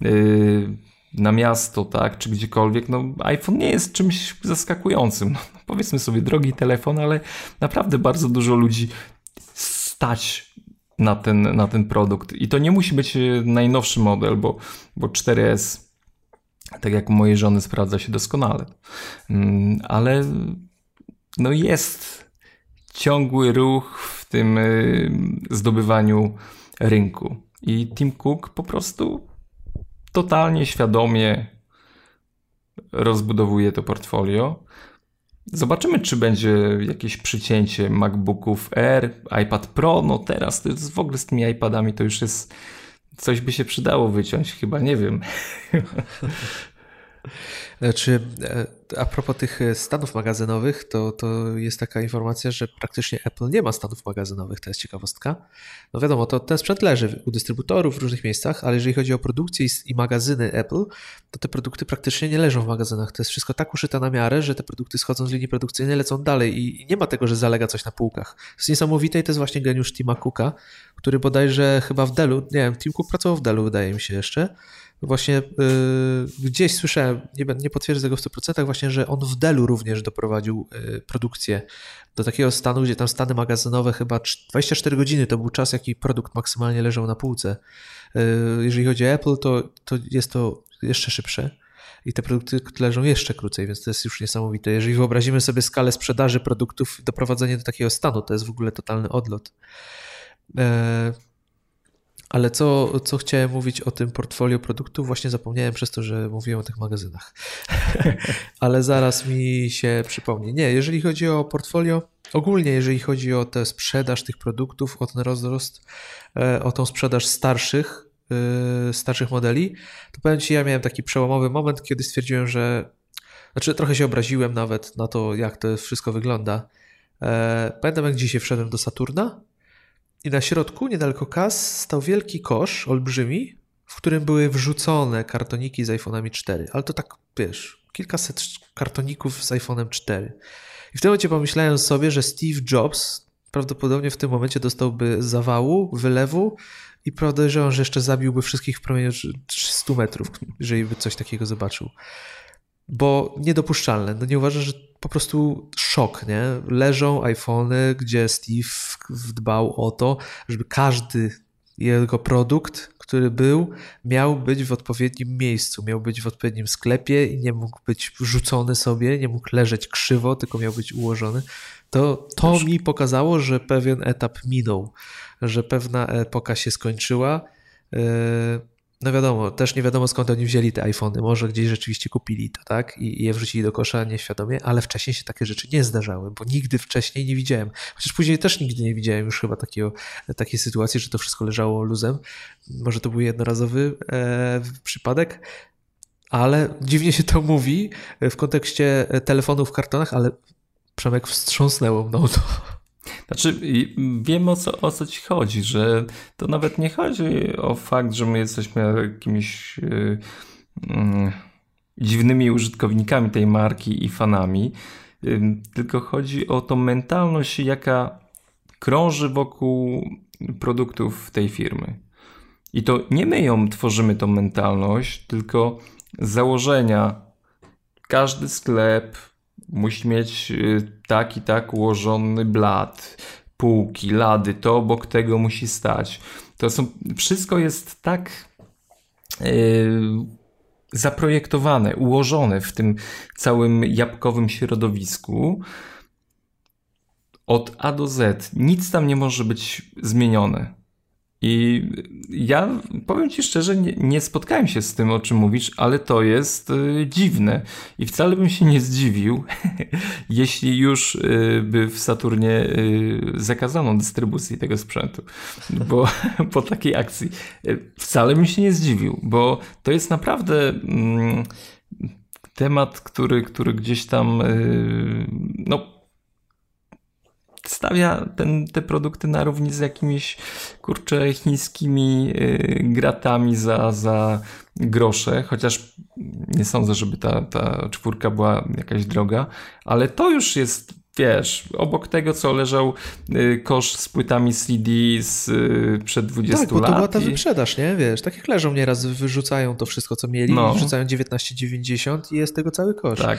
yy, na miasto, tak, czy gdziekolwiek, no iPhone nie jest czymś zaskakującym. No, powiedzmy sobie drogi telefon, ale naprawdę bardzo dużo ludzi stać na ten, na ten produkt. I to nie musi być najnowszy model, bo, bo 4S, tak jak mojej żony, sprawdza się doskonale. Mm, ale no jest ciągły ruch w tym y, zdobywaniu rynku. I Tim Cook po prostu totalnie świadomie rozbudowuje to portfolio. Zobaczymy, czy będzie jakieś przycięcie MacBooków Air, iPad Pro. No teraz to jest w ogóle z tymi iPadami to już jest. Coś by się przydało wyciąć, chyba nie wiem. Czy e, a propos tych e, stanów magazynowych, to, to jest taka informacja, że praktycznie Apple nie ma stanów magazynowych, to jest ciekawostka. No wiadomo, to ten sprzęt leży u dystrybutorów w różnych miejscach, ale jeżeli chodzi o produkcję i magazyny Apple, to te produkty praktycznie nie leżą w magazynach. To jest wszystko tak uszyte na miarę, że te produkty schodzą z linii produkcyjnej, lecą dalej i nie ma tego, że zalega coś na półkach. To jest niesamowite i to jest właśnie geniusz Tima Cooka, który bodajże chyba w Dellu, nie wiem, Tim Cook pracował w Dellu, wydaje mi się jeszcze, Właśnie yy, gdzieś słyszałem, nie, nie potwierdzę tego w 100%, właśnie, że on w Delu również doprowadził yy, produkcję do takiego stanu, gdzie tam stany magazynowe chyba 24 godziny to był czas, jaki produkt maksymalnie leżał na półce. Yy, jeżeli chodzi o Apple, to, to jest to jeszcze szybsze i te produkty leżą jeszcze krócej, więc to jest już niesamowite. Jeżeli wyobrazimy sobie skalę sprzedaży produktów, doprowadzenie do takiego stanu, to jest w ogóle totalny odlot. Yy, ale co, co chciałem mówić o tym portfolio produktów, właśnie zapomniałem przez to, że mówiłem o tych magazynach. Ale zaraz mi się przypomni. Nie, jeżeli chodzi o portfolio, ogólnie jeżeli chodzi o tę sprzedaż tych produktów, o ten rozrost, e, o tą sprzedaż starszych, e, starszych modeli, to powiem Ci, ja miałem taki przełomowy moment, kiedy stwierdziłem, że znaczy trochę się obraziłem nawet na to, jak to wszystko wygląda. E, pamiętam, jak dzisiaj wszedłem do Saturna i na środku, niedaleko kas, stał wielki kosz, olbrzymi, w którym były wrzucone kartoniki z iPhone'ami 4. Ale to tak, wiesz, kilkaset kartoników z iPhone'em 4. I w tym momencie pomyślałem sobie, że Steve Jobs prawdopodobnie w tym momencie dostałby zawału, wylewu i podejrzewam, że jeszcze zabiłby wszystkich w promieniu 300 metrów, jeżeli by coś takiego zobaczył. Bo niedopuszczalne. No nie uważasz, że po prostu szok, nie? Leżą iPhony, gdzie Steve dbał o to, żeby każdy jego produkt, który był, miał być w odpowiednim miejscu, miał być w odpowiednim sklepie i nie mógł być wrzucony sobie, nie mógł leżeć krzywo, tylko miał być ułożony. To, to mi pokazało, że pewien etap minął, że pewna epoka się skończyła. Yy, no wiadomo, też nie wiadomo skąd oni wzięli te iPhony. Może gdzieś rzeczywiście kupili to, tak? I, je wrzucili do kosza nieświadomie, ale wcześniej się takie rzeczy nie zdarzały, bo nigdy wcześniej nie widziałem. Chociaż później też nigdy nie widziałem już chyba takiego, takiej sytuacji, że to wszystko leżało luzem. Może to był jednorazowy e, przypadek, ale dziwnie się to mówi w kontekście telefonów w kartonach, ale Przemek wstrząsnęło mną to. Znaczy, wiem o co, o co ci chodzi, że to nawet nie chodzi o fakt, że my jesteśmy jakimiś yy, yy, dziwnymi użytkownikami tej marki i fanami, yy, tylko chodzi o tą mentalność, jaka krąży wokół produktów tej firmy. I to nie my ją tworzymy, tą mentalność, tylko założenia każdy sklep, musi mieć y, tak i tak ułożony blat, półki, lady, to obok tego musi stać. To są, wszystko jest tak yy, zaprojektowane, ułożone w tym całym jabłkowym środowisku od A do Z. Nic tam nie może być zmienione. I ja powiem Ci szczerze, nie, nie, spotkałem się z tym, o czym mówisz, ale to jest y, dziwne. I wcale bym się nie zdziwił, jeśli już y, by w Saturnie y, zakazano dystrybucji tego sprzętu. Bo po takiej akcji y, wcale bym się nie zdziwił, bo to jest naprawdę mm, temat, który, który gdzieś tam y, no stawia ten, te produkty na równi z jakimiś, kurczę, chińskimi y, gratami za, za grosze, chociaż nie sądzę, żeby ta, ta czwórka była jakaś droga, ale to już jest wiesz, obok tego, co leżał y, kosz z płytami CD z y, przed 20 lat. Tak, bo to była ta i... wyprzedaż, nie? Wiesz, tak jak leżą nieraz, wyrzucają to wszystko, co mieli, no. wrzucają 19,90 i jest tego cały kosz. Tak.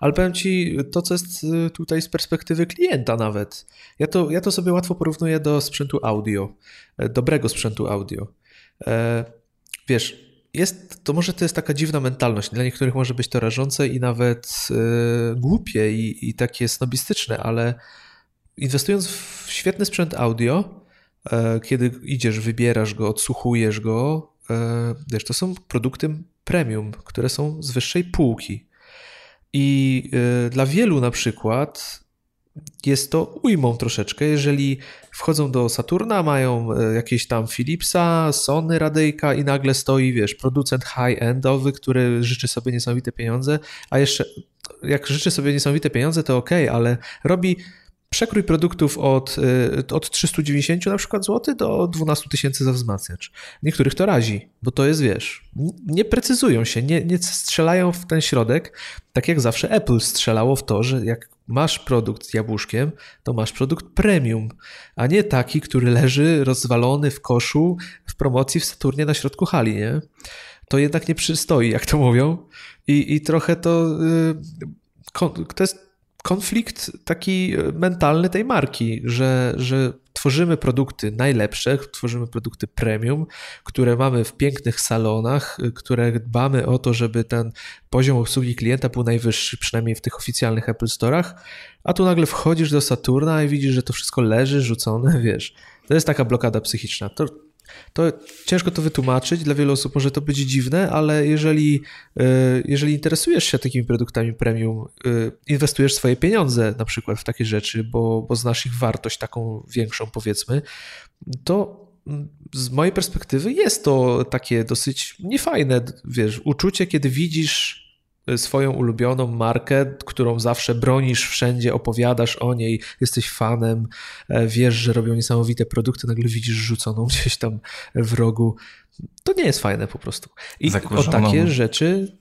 Ale powiem ci, to co jest y, tutaj z perspektywy klienta nawet. Ja to, ja to sobie łatwo porównuję do sprzętu audio, e, dobrego sprzętu audio. E, wiesz, jest, to może to jest taka dziwna mentalność. Dla niektórych może być to rażące i nawet y, głupie i, i, takie snobistyczne, ale inwestując w świetny sprzęt audio, y, kiedy idziesz, wybierasz go, odsłuchujesz go, y, wiesz, to są produkty premium, które są z wyższej półki. I dla wielu na przykład jest to ujmą troszeczkę, jeżeli wchodzą do Saturna, mają e, jakieś tam Philipsa, Sony radyjka i nagle stoi, wiesz, producent high-endowy, który życzy sobie niesamowite pieniądze, a jeszcze jak życzy sobie niesamowite pieniądze, to ok, ale robi przekrój produktów od, y, od 390 na przykład złotych do 12 tysięcy za wzmacniacz. Niektórych to razi, bo to jest, wiesz, nie precyzują się, nie, nie strzelają w ten środek, tak jak zawsze Apple strzelało w to, że jak masz produkt z jabłuszkiem, to masz produkt premium, a nie taki, który leży rozwalony w koszu w promocji w Saturnie na środku hali, nie? To jednak nie przystoi, jak to mówią. I, i trochę to, yy, to jest konflikt taki e, mentalny tej marki, że, że tworzymy produkty najlepsze, tworzymy produkty premium, które mamy w pięknych salonach, e, które dbamy o to, żeby ten poziom obsługi klienta był najwyższy, przynajmniej w tych oficjalnych Apple Store'ach, a tu nagle wchodzisz do Saturna i widzisz, że to wszystko leży, rzucone, wiesz. To jest taka blokada psychiczna. To to ciężko to wytłumaczyć, dla wielu osób może to być dziwne, ale jeżeli, e, jeżeli interesujesz się takimi produktami premium, e, inwestujesz swoje pieniądze na przykład w takie rzeczy, bo, bo znasz ich wartość taką większą powiedzmy, to z mojej perspektywy jest to takie dosyć niefajne, wiesz, uczucie, kiedy widzisz swoją ulubioną markę, którą zawsze bronisz wszędzie, opowiadasz o niej, jesteś fanem, e, wiesz, że robią niesamowite produkty, nagle widzisz rzuconą gdzieś tam w rogu. To nie jest fajne po prostu. I o takie rzeczy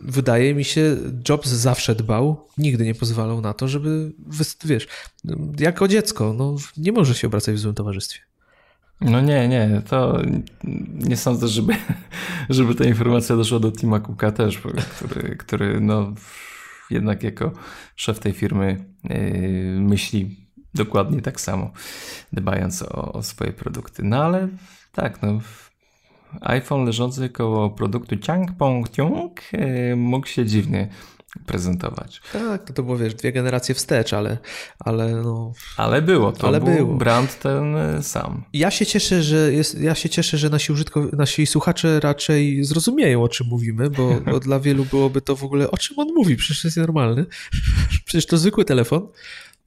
wydaje mi się, Jobs zawsze dbał, nigdy nie pozwalał na to, żeby, wiesz, jako dziecko, no, nie może się obracać w złym towarzystwie. No nie, nie, to nie sądzę, żeby, żeby ta informacja doszła do Tima Cooka też, który, który no jednak jako szef tej firmy myśli dokładnie tak samo, dbając o, o swoje produkty. No ale tak, no iPhone leżący koło produktu Chang Pong Tiong mógł się dziwnie prezentować. Tak, to było wiesz, dwie generacje wstecz, ale, ale no... Ale było, to ale był było. brand ten e, sam. Ja się cieszę, że jest, ja się cieszę, że nasi, użytkow... nasi słuchacze raczej zrozumieją, o czym mówimy, bo, bo dla wielu byłoby to w ogóle, o czym on mówi, przecież jest normalny. Przecież to zwykły telefon,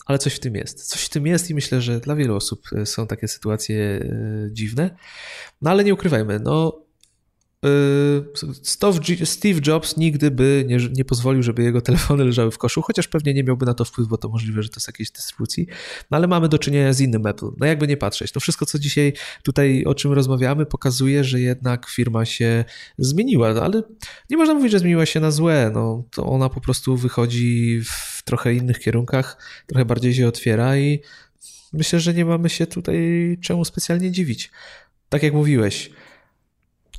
ale coś w tym jest. Coś w tym jest i myślę, że dla wielu osób e, są takie sytuacje e, dziwne. No ale nie ukrywajmy, no Steve Jobs nigdy by nie, nie, pozwolił, żeby jego telefony leżały w koszu, chociaż pewnie nie miałby na to wpływu, bo to możliwe, że to jest jakiejś dystrybucji. No ale mamy do czynienia z innym Apple. No jakby nie patrzeć. No wszystko, co dzisiaj tutaj o czym rozmawiamy, pokazuje, że jednak firma się zmieniła, no, ale nie można mówić, że zmieniła się na złe. No to ona po prostu wychodzi w trochę innych kierunkach, trochę bardziej się otwiera i myślę, że nie mamy się tutaj czemu specjalnie dziwić. Tak jak mówiłeś,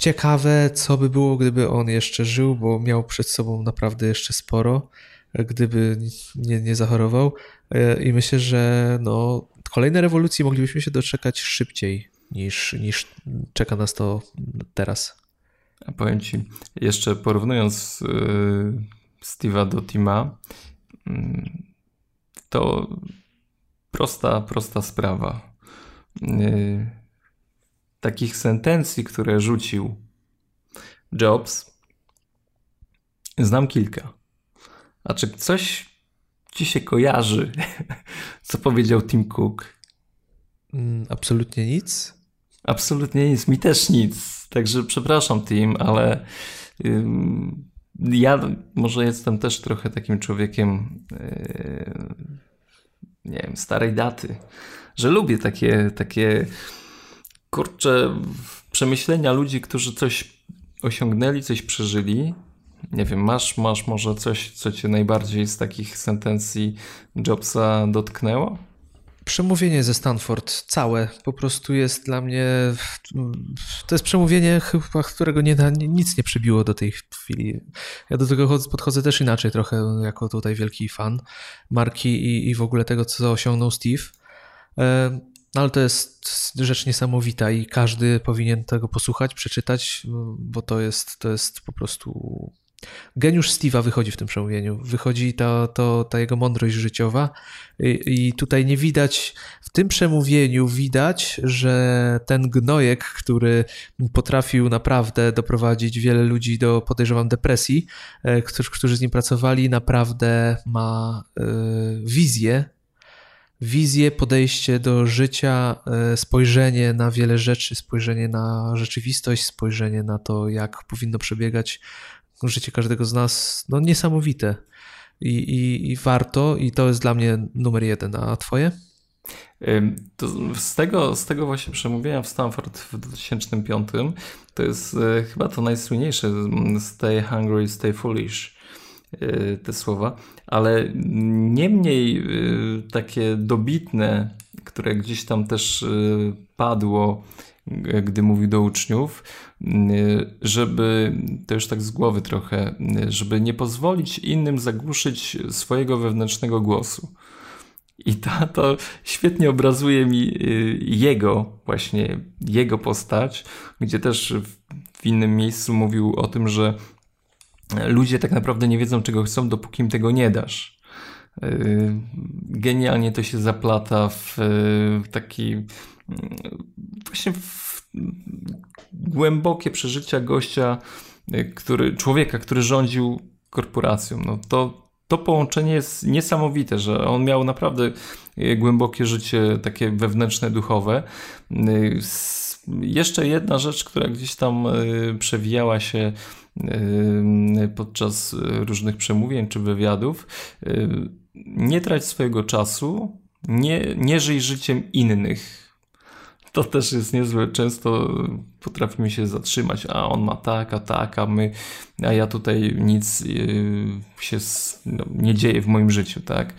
Ciekawe, co by było, gdyby on jeszcze żył, bo miał przed sobą naprawdę jeszcze sporo, gdyby nie, nie zachorował. E, I myślę, że no, kolejne rewolucje moglibyśmy się doczekać szybciej niż, niż czeka nas to teraz. A powiem ci, jeszcze porównując yy, Steve'a do Tima, yy, to prosta, prosta sprawa. Yy, takich sentencji, które rzucił Jobs, znam kilka. A czy coś ci się kojarzy, co powiedział Tim Cook? Mm, absolutnie nic. Absolutnie nic, mi też nic. Także przepraszam, Tim, ale ym, ja może jestem też trochę takim człowiekiem, yy, nie wiem, starej daty, że lubię takie, takie kurczę, przemyślenia ludzi, którzy coś osiągnęli, coś przeżyli. Nie wiem, masz, masz może coś, co cię najbardziej z takich sentencji Jobsa dotknęło? Przemówienie ze Stanford całe po prostu jest dla mnie. To jest przemówienie, chyba, którego nie, nic nie przybiło do tej chwili. Ja do tego podchodzę też inaczej, trochę jako tutaj wielki fan marki i, i w ogóle tego, co osiągnął Steve. No ale to jest rzecz niesamowita i każdy powinien tego posłuchać, przeczytać, bo to jest, to jest po prostu. Geniusz Steve'a wychodzi w tym przemówieniu. Wychodzi ta, to, ta jego mądrość życiowa, I, i tutaj nie widać, w tym przemówieniu widać, że ten gnojek, który potrafił naprawdę doprowadzić wiele ludzi do, podejrzewam, depresji, e, którzy, którzy z nim pracowali, naprawdę ma y, wizję wizję, podejście do życia, e, spojrzenie na wiele rzeczy, spojrzenie na rzeczywistość, spojrzenie na to, jak powinno przebiegać życie każdego z nas, no niesamowite. I, i, i warto, i to jest dla mnie numer jeden. A twoje? Z, tego, z tego właśnie przemówienia w Stanford w 2005 to jest e, chyba to najsłynniejsze Stay hungry, stay foolish te słowa, ale nie mniej y, takie dobitne, które gdzieś tam też y, padło, gdy mówi do uczniów, żeby, to już tak z głowy trochę, żeby nie pozwolić innym zagłuszyć swojego wewnętrznego głosu. I to, to świetnie obrazuje mi jego, właśnie jego postać, gdzie też w innym miejscu mówił o tym, że ludzie tak naprawdę nie wiedzą, czego chcą, dopóki im tego nie dasz. Yy, genialnie to się zaplata w taki mm, właśnie w głębokie przeżycia gościa, yy, który, człowieka, który rządził korporacją. No to, to połączenie jest niesamowite, że on miał naprawdę głębokie życie, takie wewnętrzne, duchowe. Jeszcze jedna rzecz, która gdzieś tam przewijała się podczas różnych przemówień czy wywiadów. Nie trać swojego czasu, nie, nie żyj życiem innych. To też jest niezłe. Często potrafimy się zatrzymać, a on ma tak, a tak, a my, a ja tutaj nic y, się no, nie dzieje w moim życiu, tak.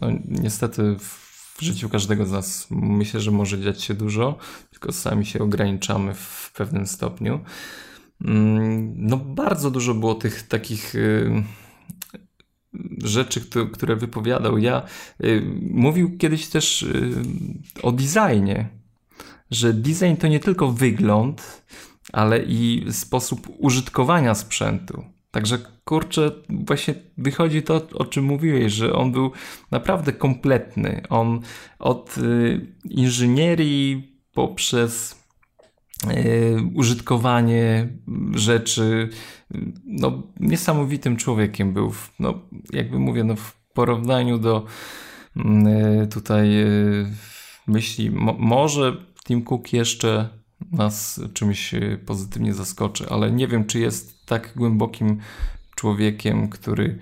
No, niestety w życiu każdego z nas myślę, że może dziać się dużo, tylko sami się ograniczamy w pewnym stopniu. Mm, no bardzo dużo było tych takich y, rzeczy, które wypowiadał. Ja y, mówił kiedyś też y, o designie, że design to nie tylko wygląd, ale i sposób użytkowania sprzętu. Także kurczę, właśnie wychodzi to, o czym mówiłeś, że on był naprawdę kompletny. On od inżynierii poprzez użytkowanie rzeczy, no niesamowitym człowiekiem był. No jakby mówię, no w porównaniu do y, tutaj myśli, mo może Tim Cook jeszcze nas czymś pozytywnie zaskoczy, ale nie wiem, czy jest tak głębokim człowiekiem, który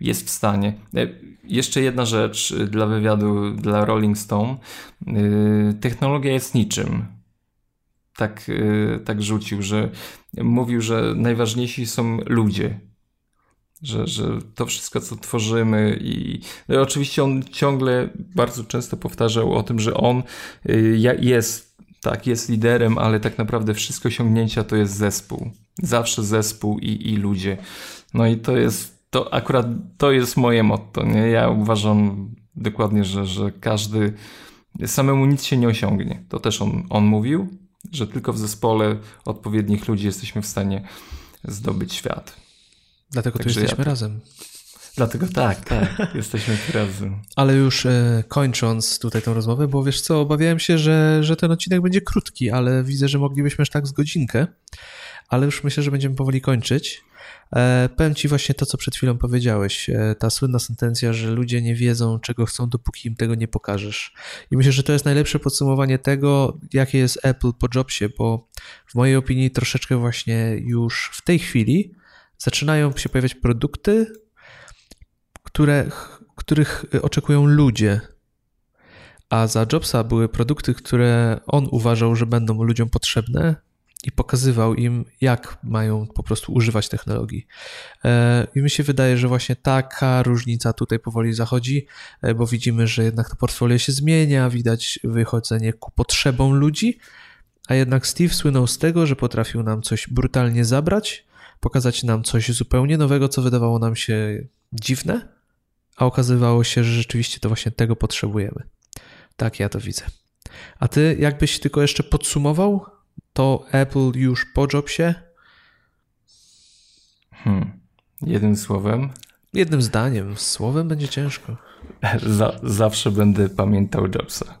jest w stanie. Jeszcze jedna rzecz dla wywiadu dla Rolling Stone. Technologia jest niczym. Tak, tak rzucił, że mówił, że najważniejsi są ludzie. Że, że to wszystko, co tworzymy, i no oczywiście on ciągle bardzo często powtarzał o tym, że on jest tak, jest liderem, ale tak naprawdę wszystko osiągnięcia to jest zespół. Zawsze zespół i, i ludzie. No i to jest, to akurat to jest moje motto. Nie? Ja uważam dokładnie, że, że każdy samemu nic się nie osiągnie. To też on, on mówił, że tylko w zespole odpowiednich ludzi jesteśmy w stanie zdobyć świat. Dlatego Także tu jesteśmy ja... razem. Dlatego tak, tak, jesteśmy tu razem. Ale już e, kończąc tutaj tą rozmowę, bo wiesz co, obawiałem się, że, że ten odcinek będzie krótki, ale widzę, że moglibyśmy już tak z godzinkę, ale już myślę, że będziemy powoli kończyć. E, powiem Ci właśnie to, co przed chwilą powiedziałeś, e, ta słynna sentencja, że ludzie nie wiedzą, czego chcą, dopóki im tego nie pokażesz. I myślę, że to jest najlepsze podsumowanie tego, jakie jest Apple po Jobsie, bo w mojej opinii troszeczkę właśnie już w tej chwili zaczynają się pojawiać produkty, które, których oczekują ludzie. A za Jobsa były produkty, które on uważał, że będą ludziom potrzebne i pokazywał im, jak mają po prostu używać technologii. E, I mi się wydaje, że właśnie taka różnica tutaj powoli zachodzi, e, bo widzimy, że jednak to portfolio się zmienia, widać wychodzenie ku potrzebom ludzi, a jednak Steve słynął z tego, że potrafił nam coś brutalnie zabrać, pokazać nam coś zupełnie nowego, co wydawało nam się dziwne, a okazywało się, że rzeczywiście to właśnie tego potrzebujemy. Tak ja to widzę. A ty, jakbyś tylko jeszcze podsumował to Apple już po Jobsie? Hmm. Jednym słowem? Jednym zdaniem. Słowem będzie ciężko. zawsze będę pamiętał Jobsa.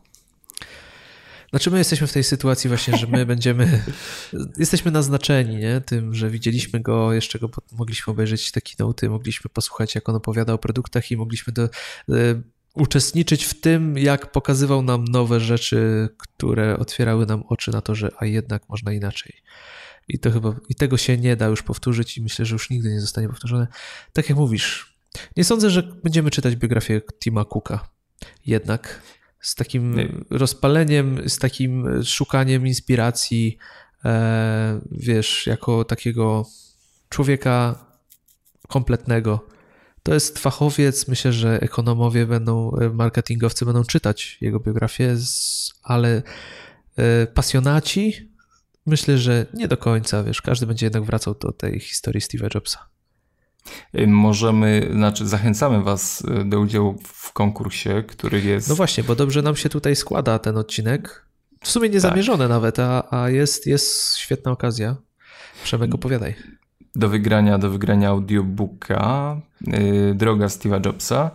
Znaczy my jesteśmy w tej sytuacji właśnie, że my będziemy, jesteśmy naznaczeni nie? tym, że widzieliśmy go, jeszcze go mogliśmy obejrzeć te keynote, mogliśmy posłuchać jak on opowiada o produktach i mogliśmy do, y, uczestniczyć w tym, jak pokazywał nam nowe rzeczy, które otwierały nam oczy na to, że a jednak można inaczej. I to chyba, i tego się nie da już powtórzyć i myślę, że już nigdy nie zostanie powtórzone. Tak jak mówisz, nie sądzę, że będziemy czytać biografię Tima Cooka. Jednak z takim rozpaleniem, z takim szukaniem inspiracji, e, wiesz, jako takiego człowieka kompletnego. To jest fachowiec, myślę, że ekonomowie będą, e, marketingowcy będą czytać jego biografię, ale e, pasjonaci myślę, że nie do końca, wiesz, każdy będzie jednak wracał do tej historii Steve'a Jobsa. Możemy, znaczy zachęcamy Was e, do udziału w konkursie, który jest. No właśnie, bo dobrze nam się tutaj składa ten odcinek. W sumie niezamierzone tak. nawet, a, a jest, jest świetna okazja. Przemek, opowiadaj. Do wygrania, do wygrania audiobooka yy, Droga Steve'a Jobsa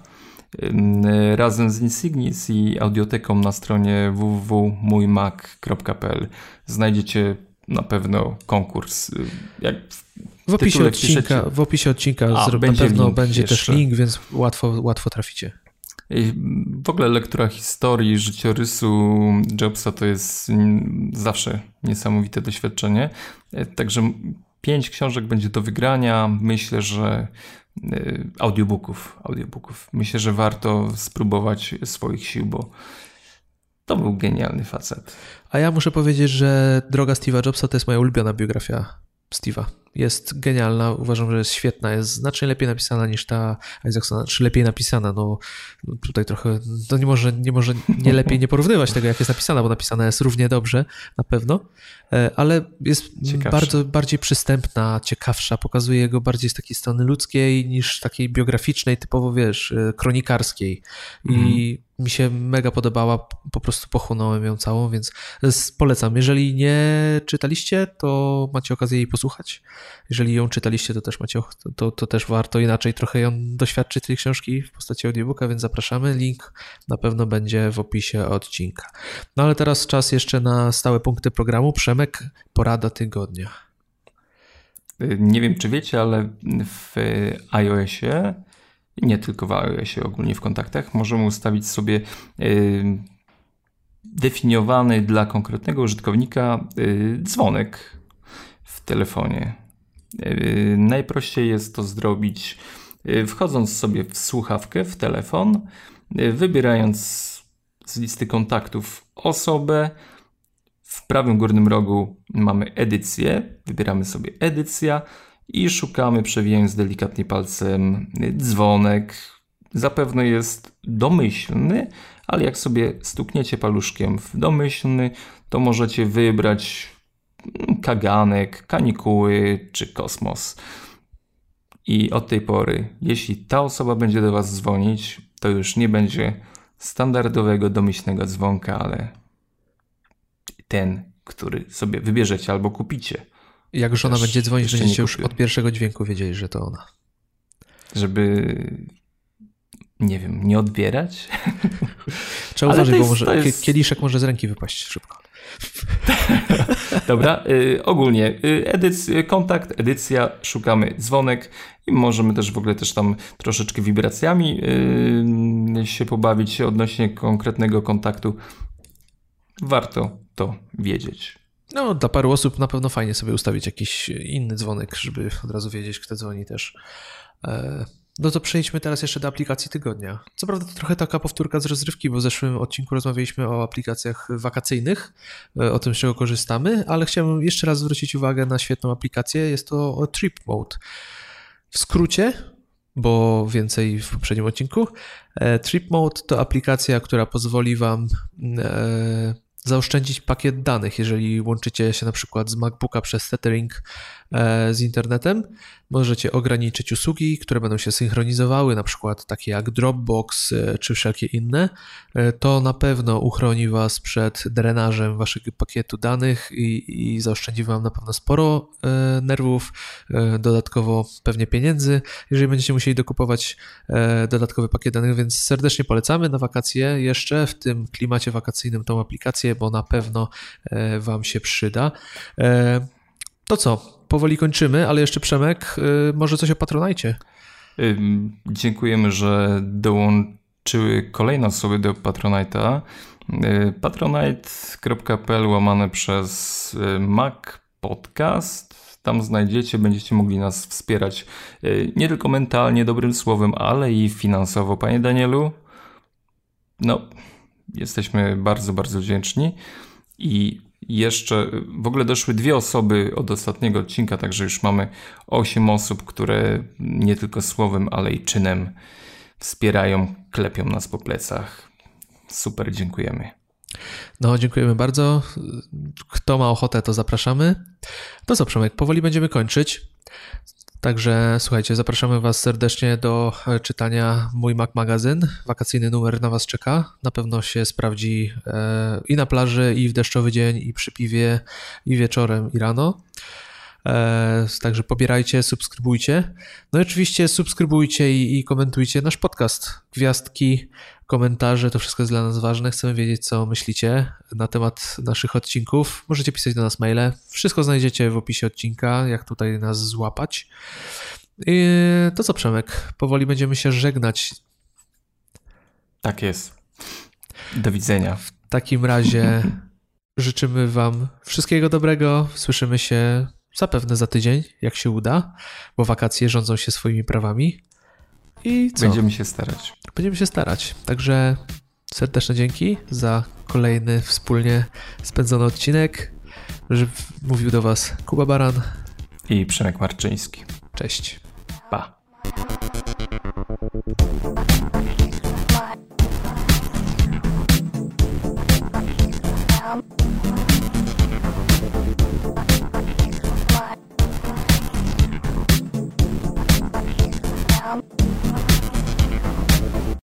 yy, razem z Insignis i audioteką na stronie www.mójmac.pl znajdziecie na pewno konkurs. Y, jak w opisie, odcinka, w opisie odcinka A, na pewno będzie jeszcze. też link, więc łatwo, łatwo traficie. W ogóle lektura historii, życiorysu Jobsa to jest zawsze niesamowite doświadczenie. Także pięć książek będzie do wygrania. Myślę, że e, audiobooków, audiobooków. Myślę, że warto spróbować swoich sił, bo to był genialny facet. A ja muszę powiedzieć, że droga Steve'a Jobsa to jest moja ulubiona biografia Steve'a. Jest genialna, uważam, że jest świetna, jest znacznie lepiej napisana niż ta Isaacsona, czy lepiej napisana, no tutaj trochę, to nie może, nie może nie lepiej nie porównywać tego, jak jest napisana, bo napisana jest równie dobrze, na pewno, e, ale jest Ciekawsza. bardzo bardziej przystępna, ciekawsza, pokazuje jego bardziej z takiej strony ludzkiej niż takiej biograficznej, typowo, wiesz, e, kronikarskiej. I mhm. mi się mega podobała, po prostu pochłonąłem ją całą, więc polecam. Jeżeli nie czytaliście, to macie okazję jej posłuchać. Jeżeli ją czytaliście, to też macie, to, to też warto inaczej trochę ją doświadczyć tej książki w postaci audiobooka, więc zapraszamy. Link na pewno będzie w opisie odcinka. No ale teraz czas jeszcze na stałe punkty programu. Przemek, porada tygodnia. Nie wiem, czy wiecie, ale w iOSie nie tylko w iOSie, ogólnie w kontaktach, możemy ustawić sobie yy, definiowany dla konkretnego użytkownika yy, dzwonek w telefonie. Yy, najprościej jest to zrobić wchodząc sobie w słuchawkę, w telefon, wybierając z listy kontaktów osobę. W prawym górnym rogu mamy edycję, wybieramy sobie edycja i szukamy, przewijając delikatnie palcem, dzwonek. Zapewne jest domyślny, ale jak sobie stukniecie paluszkiem w domyślny, to możecie wybrać kaganek, kanikuły czy kosmos. I od tej pory, jeśli ta osoba będzie do Was dzwonić, to już nie będzie standardowego, domyślnego dzwonka, ale ten, który sobie wybierzecie albo kupicie. Jak żona Też będzie dzwonić, będziecie już od pierwszego dźwięku wiedzieli, że to ona. Żeby nie wiem, nie odbierać. Trzeba uważać, bo może jest... kieliszek może z ręki wypaść szybko. Dobra, y, ogólnie y, edyc, kontakt, edycja, szukamy dzwonek i możemy też w ogóle też tam troszeczkę wibracjami y, się pobawić odnośnie konkretnego kontaktu. Warto to wiedzieć. No, dla paru osób na pewno fajnie sobie ustawić jakiś inny dzwonek, żeby od razu wiedzieć, kto dzwoni też. E, no to przejdźmy teraz jeszcze do aplikacji tygodnia. Co prawda to trochę taka powtórka z rozrywki, bo w zeszłym odcinku rozmawialiśmy o aplikacjach wakacyjnych, e, o tym, z czego korzystamy, ale chciałbym jeszcze raz zwrócić uwagę na świetną aplikację. Jest to Trip Mode. W skrócie, bo więcej w poprzednim odcinku, e, Trip Mode to aplikacja, która pozwoli Wam zaoszczędzić pakiet danych, jeżeli łączycie się na przykład z MacBooka przez tethering e, z internetem. Możecie ograniczyć usługi, które będą się synchronizowały, na przykład takie jak Dropbox e, czy wszelkie inne. E, to na pewno uchroni Was przed drenażem Waszego pakietu danych i, i zaoszczędzi Wam na pewno sporo nerwów, dodatkowo pewnie pieniędzy, jeżeli będziecie musieli dokupować dodatkowy pakiet danych, więc serdecznie polecamy na wakacje jeszcze w tym klimacie wakacyjnym tą aplikację, bo na pewno Wam się przyda. To co? Powoli kończymy, ale jeszcze Przemek, y, może coś o Patronajcie. Dziękujemy, że dołączyły kolejne osoby do Patronite'a. Y, patronite.pl łamane przez y, Mac Podcast. Tam znajdziecie, będziecie mogli nas wspierać nie tylko mentalnie, dobrym słowem, ale i finansowo. Panie Danielu, no, jesteśmy bardzo, bardzo wdzięczni i jeszcze w ogóle doszły dwie osoby od ostatniego odcinka, także już mamy osiem osób, które nie tylko słowem, ale i czynem wspierają, klepią nas po plecach. Super, dziękujemy. No, dziękujemy bardzo. Kto ma ochotę, to zapraszamy. To co, Przemek, powoli będziemy kończyć. Także słuchajcie, zapraszamy Was serdecznie do e, czytania Mój Mac Magazyn. Wakacyjny numer na Was czeka. Na pewno się sprawdzi e, i na plaży, i w deszczowy dzień, i przy piwie, i wieczorem, i rano. E, także pobierajcie, subskrybujcie. No i oczywiście subskrybujcie i, i, komentujcie nasz podcast. Gwiazdki, komentarze, to wszystko jest dla nas ważne. Chcemy wiedzieć, co myślicie na temat naszych odcinków. Możecie pisać do nas maile. Wszystko znajdziecie w opisie odcinka, jak tutaj nas złapać. I to co, Przemek? Powoli będziemy się żegnać. Tak jest. Do widzenia. W takim razie życzymy Wam wszystkiego dobrego. Słyszymy się zapewne za tydzień, jak się uda, bo wakacje rządzą się swoimi prawami. I co? Będziemy się starać. Będziemy się starać. Także serdeczne dzięki za kolejny wspólnie spędzony odcinek. Mówił do Was Kuba Baran i Przemek Marczyński. Cześć. Pa.